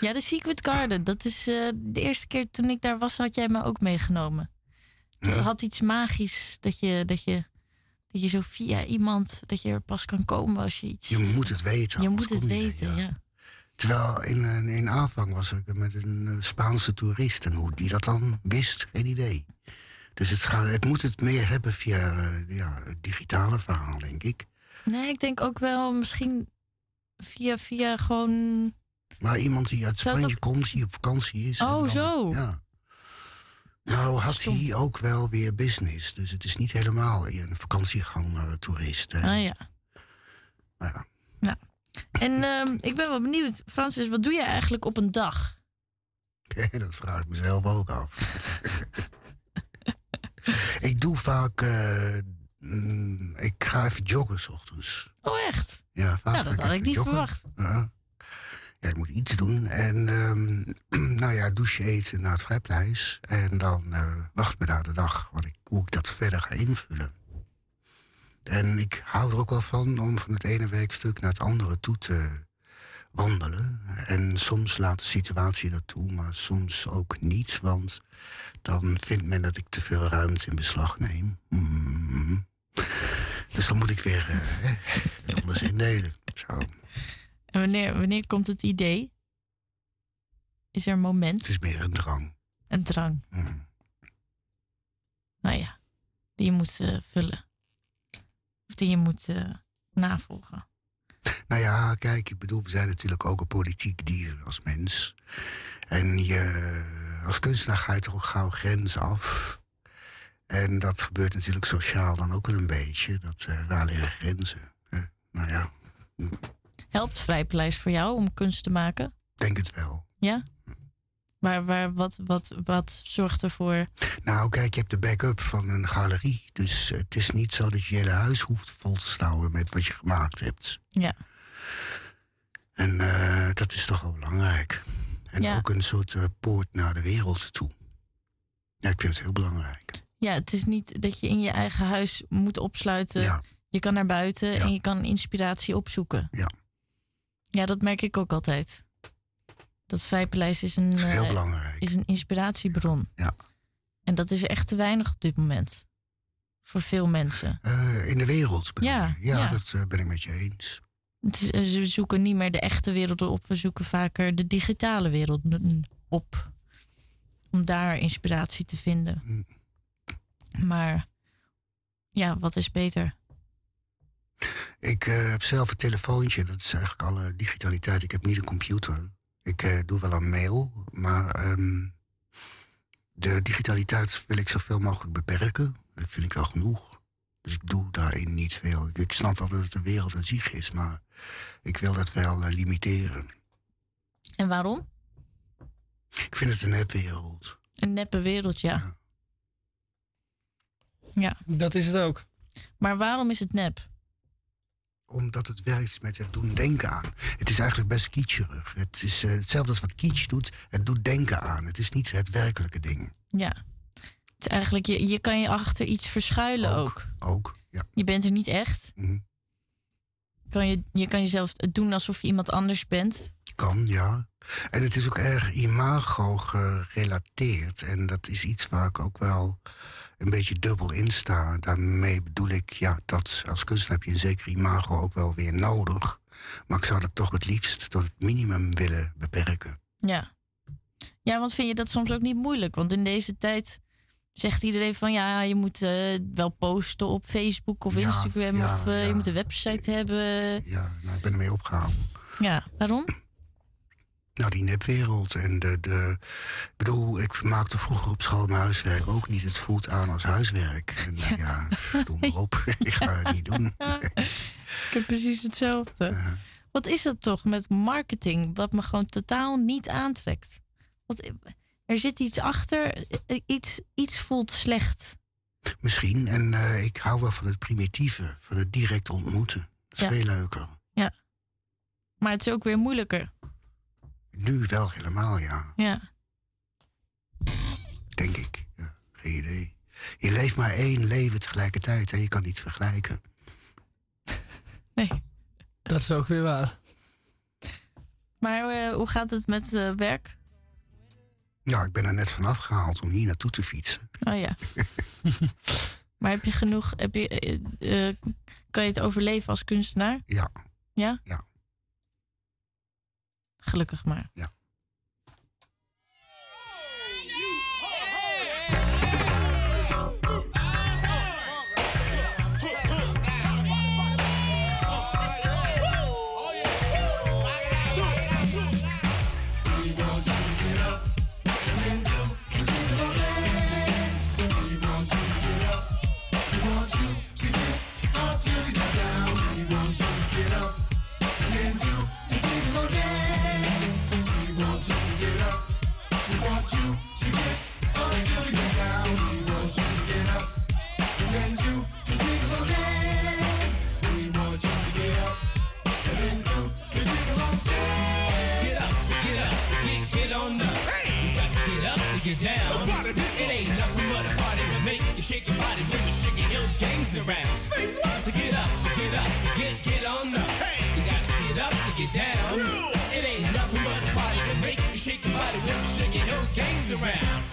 Ja, de Secret Garden. Dat is de eerste keer toen ik daar was, had jij me ook meegenomen. Het had iets magisch dat je, dat, je, dat je zo via iemand, dat je er pas kan komen als je iets... Je moet het weten. Je moet het je weten, ja. Terwijl in, in aanvang was ik met een eh, Spaanse toerist. En hoe die dat dan wist, geen idee. Dus het, gaat, het moet het meer hebben via eh, ja, het digitale verhaal, denk ik. Nee, ik denk ook wel misschien via, via gewoon... Maar iemand die uit Spanje komt, die op vakantie is. Oh, dan- zo. Ja. Nou had hij ook wel weer business. Dus het is niet helemaal een vakantieganger toerist. hè. Ah ja. Ja. Ja. En ehm, ik ben wel benieuwd, Francis, wat doe je eigenlijk op een dag? [laughs] dat vraag ik mezelf ook af. [laughs] ik doe vaak... eh, mm, ik ga even joggen s ochtends. Oh, echt? Ja, vaak Nou, dat had ik niet joggen. verwacht. Ja. Ik moet iets doen. En ehm, [clears throat] nou ja, douche eten naar het Vrijpleis. En dan eh, wacht me daar de dag wat ik, hoe ik dat verder ga invullen. En ik hou er ook wel van om van het ene werkstuk naar het andere toe te wandelen. En soms laat de situatie dat toe, maar soms ook niet. Want dan vindt men dat ik te veel ruimte in beslag neem. Mm. Dus dan moet ik weer eh, hè, [laughs] het anders indelen. Zo. En wanneer, wanneer komt het idee? Is er een moment? Het is meer een drang. Een drang. Mhm. Nou ja, die je moet eh, vullen. Of die je moet, eh, navolgen? [laughs] Nou ja, kijk, ik bedoel, we zijn natuurlijk ook een politiek dier als mens. En je, als kunstenaar ga je toch ook gauw grenzen af. En dat gebeurt natuurlijk sociaal dan ook wel een beetje. Dat eh waar liggen grenzen? hè? nou ja, Helpt Vrijpaleis voor jou om kunst te maken? denk het wel. Ja? Waar, waar, wat, wat, wat zorgt ervoor? Nou, kijk, je hebt de backup van een galerie. Dus het is niet zo dat je je hele huis hoeft vol te stouwen met wat je gemaakt hebt. Ja. En eh, dat is toch wel belangrijk. En Ja. ook een soort eh, poort naar de wereld toe. Ja, ik vind het heel belangrijk. Ja, het is niet dat je in je eigen huis moet opsluiten. Ja. Je kan naar buiten en je kan inspiratie opzoeken. Ja. Ja, dat merk ik ook altijd. Dat Vrijpaleis is een, is heel eh, belangrijk. is een inspiratiebron. Ja. En dat is echt te weinig op dit moment. Voor veel mensen. Eh, in de wereld Ja, ja, ja. dat eh, ben ik met je eens. Het is, ze zoeken niet meer de echte wereld op. We zoeken vaker de digitale wereld op. Om daar inspiratie te vinden. Mm. Maar ja, wat is beter? Ik eh, heb zelf een telefoontje, dat is eigenlijk alle digitaliteit. Ik heb niet een computer. Ik eh, doe wel een mail, maar ehm, de digitaliteit wil ik zoveel mogelijk beperken. Dat vind ik wel genoeg. Dus ik doe daarin niet veel. Ik, ik snap wel dat het de wereld een ziek is, maar ik wil dat wel eh, limiteren. En waarom? Ik vind het een nepwereld. Een neppe wereld, ja. Ja. Dat is het ook. Maar waarom is het nep? Omdat het werkt met het doen denken aan. Het is eigenlijk best kitscherig. Het is eh, hetzelfde als wat kitsch doet. Het doet denken aan. Het is niet het werkelijke ding. Ja. Het is eigenlijk, je, je kan je achter iets verschuilen ook. Ook, ja. Je bent er niet echt. Mhm. Kan je, je kan jezelf doen alsof je iemand anders bent. Kan, ja. En het is ook erg imago gerelateerd. En dat is iets waar ik ook wel een beetje dubbel in sta. Daarmee bedoel ik, ja, dat als kunstenaar heb je een zeker imago ook wel weer nodig. Maar ik zou dat toch het liefst tot het minimum willen beperken. Ja. Ja, want vind je dat soms ook niet moeilijk? Want in deze tijd zegt iedereen van ja, je moet eh, wel posten op Facebook of Ja, Instagram ja, of eh, ja. je moet een website hebben. Ja, nou, ik ben ermee opgehouden. Ja, waarom? Nou, die nepwereld en de, de... Ik bedoel, ik maakte vroeger op school mijn huiswerk ook niet. Het voelt aan als huiswerk. En eh, ja, doe maar op. [laughs] ik ga het niet doen. Ik heb precies hetzelfde. Wat is dat toch met marketing wat me gewoon totaal niet aantrekt? Want er zit iets achter, eh, iets, iets voelt slecht. Misschien. En eh, ik hou wel van het primitieve, van het direct ontmoeten. Dat is Ja. veel leuker. Ja. Maar het is ook weer moeilijker. Nu wel helemaal, ja. Ja. Denk ik. Ja, geen idee. Je leeft maar één leven tegelijkertijd en je kan niet vergelijken. [laughs] Dat is ook weer waar. Maar eh, hoe gaat het met eh, werk? Nou, ik ben er net vanaf gehaald om hier naartoe te fietsen. Oh ja. [laughs] maar heb je genoeg? Heb je, eh, kan je het overleven als kunstenaar? Ja. Ja? Ja. Gelukkig maar. Ja. Get up to get down. It ain't nothing but a party to make you shake your body when you shake your gangs around. Say what? So get up, get up, get, get on up. Hey. You got to get up to get down. True. It ain't nothing but a party to make you shake your body when you shake your gangs around.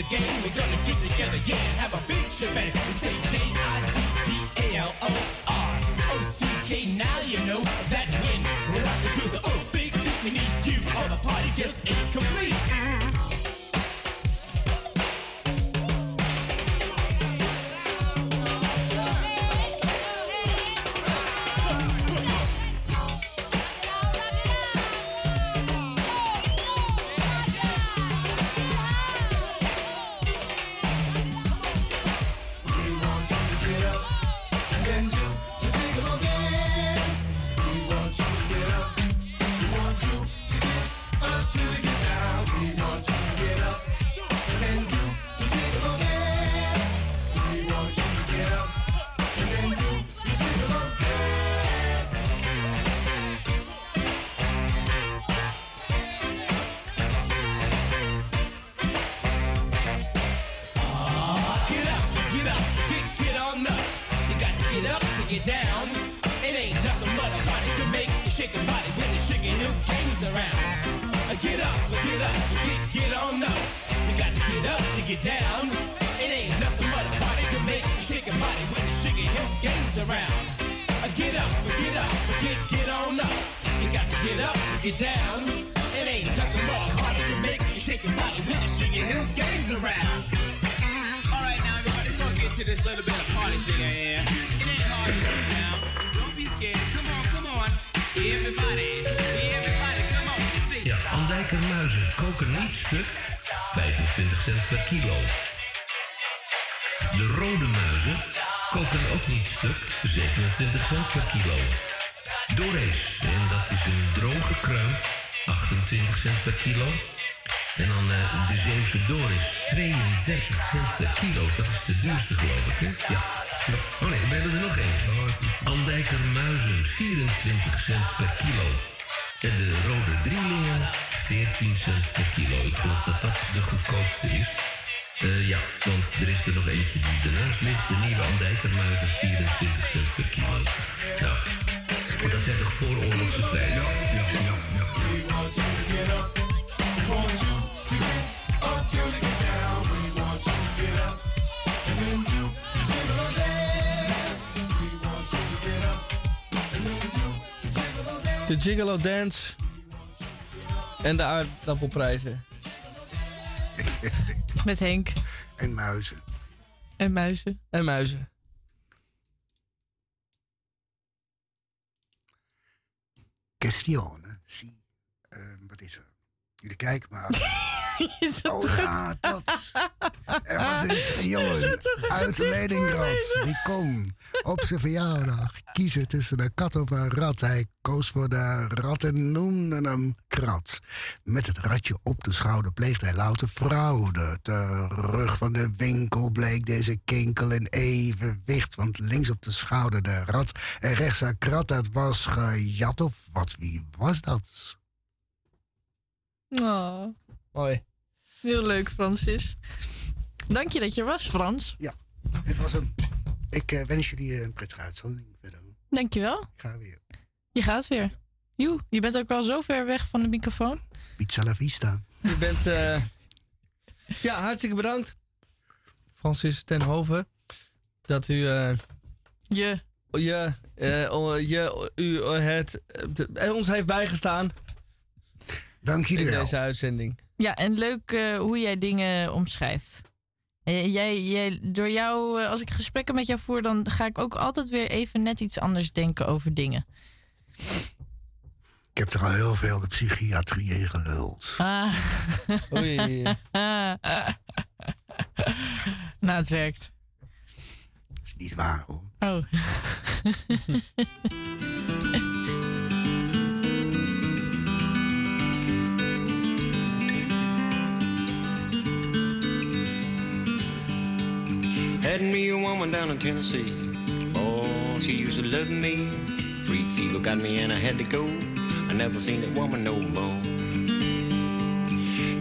The game. We're gonna get together, yeah, have a big shebang. We say de Doris, 32 cent per kilo. Dat is de duurste, geloof ik, hè? Ja. Oh nee, we hebben er nog één. Andijker muizen, 24 cent per kilo. En de rode drielingen, 14 cent per kilo. Ik geloof dat dat de goedkoopste is. Eh, ja, want er is er nog eentje die ernaast ligt. De nieuwe Andijkermuizen, 24 cent per kilo. Nou, dat zijn toch vooroorlogse prijzen? Ja, ja, ja. ja. De Gigolo Dance. En de aardappelprijzen. [laughs] Met Henk. En muizen. En muizen. En muizen. Questione. Zie. Eh, wat is er? Jullie kijken maar. [laughs] Oh toch- ja, dat. Er was eens een [laughs] jongen uit Leningrad. Die kon op zijn verjaardag kiezen tussen een kat of een rat. Hij koos voor de rat en noemde hem Krat. Met het ratje op de schouder pleegde hij louter fraude. Terug van de winkel bleek deze kinkel in evenwicht. Want links op de schouder de rat en rechts haar krat. Dat was gejat of wat? Wie was dat? Oh. Mooi. Heel leuk, Francis. Dank je dat je er was, Frans. Ja, het was hem. Ik eh, wens jullie eh, een prettige uitzending verder. Dankjewel. Ik ga weer. Je gaat weer. Joe, je bent ook al zo ver weg van de microfoon. Pizza la vista. Je bent... eh, ja, hartstikke bedankt. Francis ten Hoven. Dat u... eh, je. Je, eh, je, u het, ons heeft bijgestaan. Dank jullie In wel. deze uitzending. Ja, en leuk eh, hoe jij dingen omschrijft. Jij, jij, door jou, eh, als ik gesprekken met jou voer, dan ga ik ook altijd weer even net iets anders denken over dingen. Ik heb er al heel veel de psychiatrie in geluld. Ah. Oei. [laughs] nou, het werkt. is niet waar hoor. Oh. [laughs] Had me a woman down in Tennessee. Oh, she used to love me. Free fever got me and I had to go. I never seen that woman no more.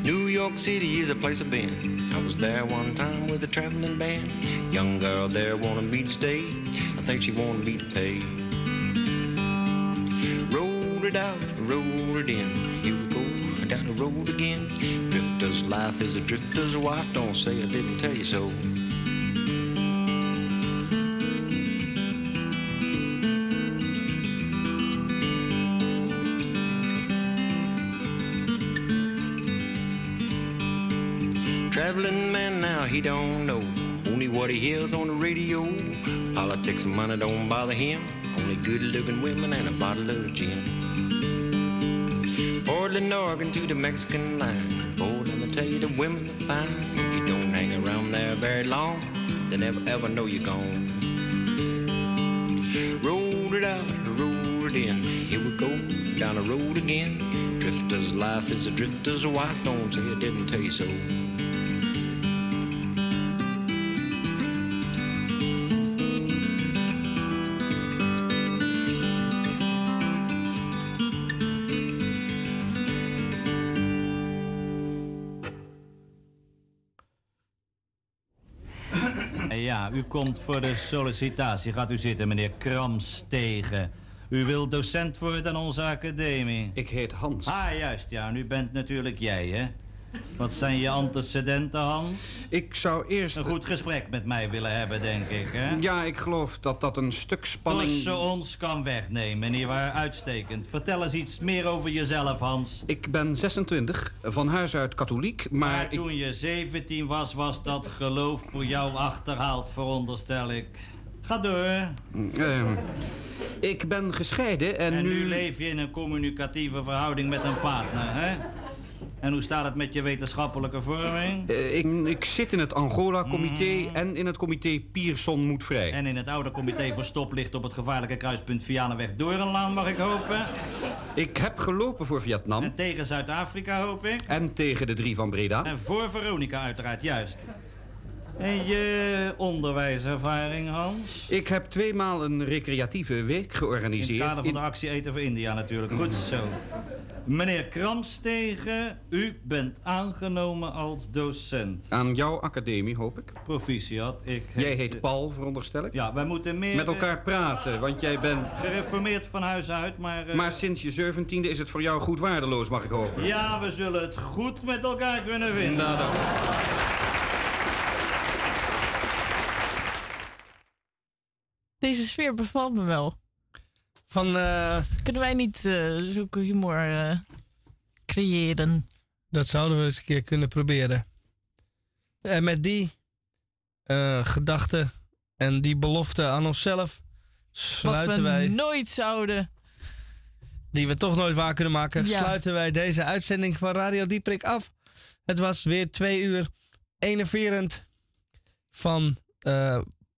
New York City is a place I've been. I was there one time with a traveling band. Young girl there wanted me to stay. I think she wanted me to pay. Rolled it out, rolled it in. Here we go. Got a road again. Drifter's life is a drifter's wife. Don't say I didn't tell you so. He don't know only what he hears on the radio. Politics and money don't bother him. Only good looking women and a bottle of gin. Portland, Oregon to the Mexican line. Boy, let me tell you, the women are fine. If you don't hang around there very long, they never ever know you're gone. Rolled it out, rolled it in. Here we go, down the road again. Drifter's life is a drifter's wife. Don't say I didn't tell you so. U komt voor de sollicitatie. Gaat u zitten, meneer Kramstegen. U wilt docent worden aan onze academie. Ik heet Hans. Ah, juist, ja. En u bent natuurlijk jij, hè? Wat zijn je antecedenten, Hans? Ik zou eerst... Een goed gesprek met mij willen hebben, denk ik, hè? Ja, ik geloof dat dat een stuk spanning... Tussen ons kan wegnemen, nietwaar? Uitstekend. Vertel eens iets meer over jezelf, Hans. Ik ben 26, van huis uit katholiek, maar... Maar ik- toen je 17 was, was dat geloof voor jou achterhaald, veronderstel ik. Ga door. Ehm, ik ben gescheiden en, En nu nu... leef je in een communicatieve verhouding met een partner, hè? En hoe staat het met je wetenschappelijke vorming? Eh, ik, ik zit in het Angola-comité en in het comité Pierson moet vrij. En in het oude comité voor stoplicht op het gevaarlijke kruispunt Vianenweg Doornlaan, mag ik hopen? Ik heb gelopen voor Vietnam. En tegen Zuid-Afrika, hoop ik? En tegen de drie van Breda. En voor Veronica uiteraard, juist. En je onderwijservaring, Hans? Ik heb tweemaal een recreatieve week In het georganiseerd. kader van de actie Eten voor India natuurlijk. Goed zo. Meneer Kramstegen, u bent aangenomen als docent. Aan jouw academie, hoop ik. Proficiat. Ik Jij heet Paul, veronderstel ik? Ja, wij moeten meer... Met elkaar praten, want jij bent... Gereformeerd van huis uit, maar... eh, Maar sinds je zeventiende is het voor jou goed waardeloos, mag ik hopen. Ja, we zullen het goed met elkaar kunnen vinden. Nou, dan. Deze sfeer bevalt me wel. Van, eh, Kunnen wij niet eh, zulke humor eh, creëren? Dat zouden we eens een keer kunnen proberen. En met die gedachte en die belofte aan onszelf Wat sluiten we wij, nooit zouden. die we toch nooit waar kunnen maken, Ja. sluiten wij deze uitzending van Radio Dieprik af. Het was weer twee uur enerverend van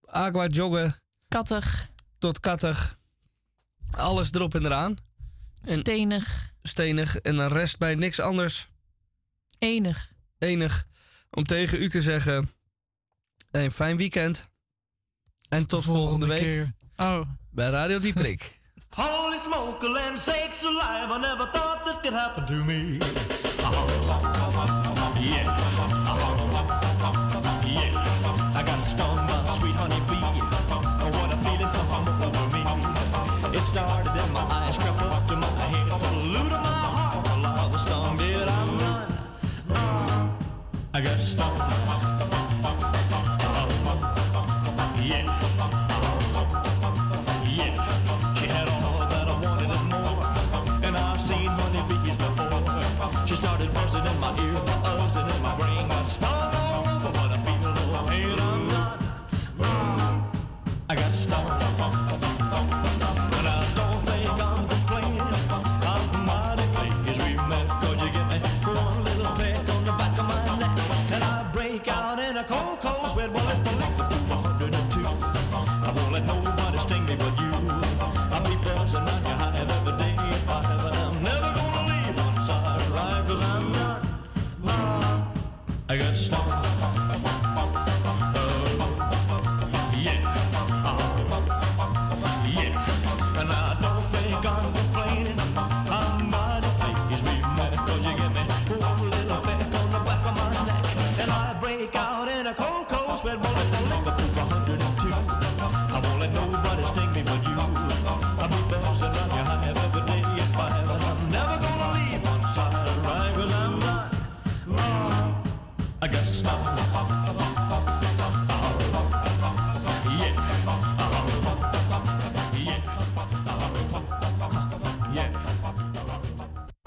aqua joggen Kattig, tot kattig. Alles erop en eraan. En stenig, stenig en dan rest bij niks anders enig. enig om tegen u te zeggen: een fijn weekend. En tot volgende, week Oh. bij Radio Dieprik. [laughs] Holy smoke, land sakes alive, I never thought this could happen to me. Yeah. Yeah. Cold, cold sweat. If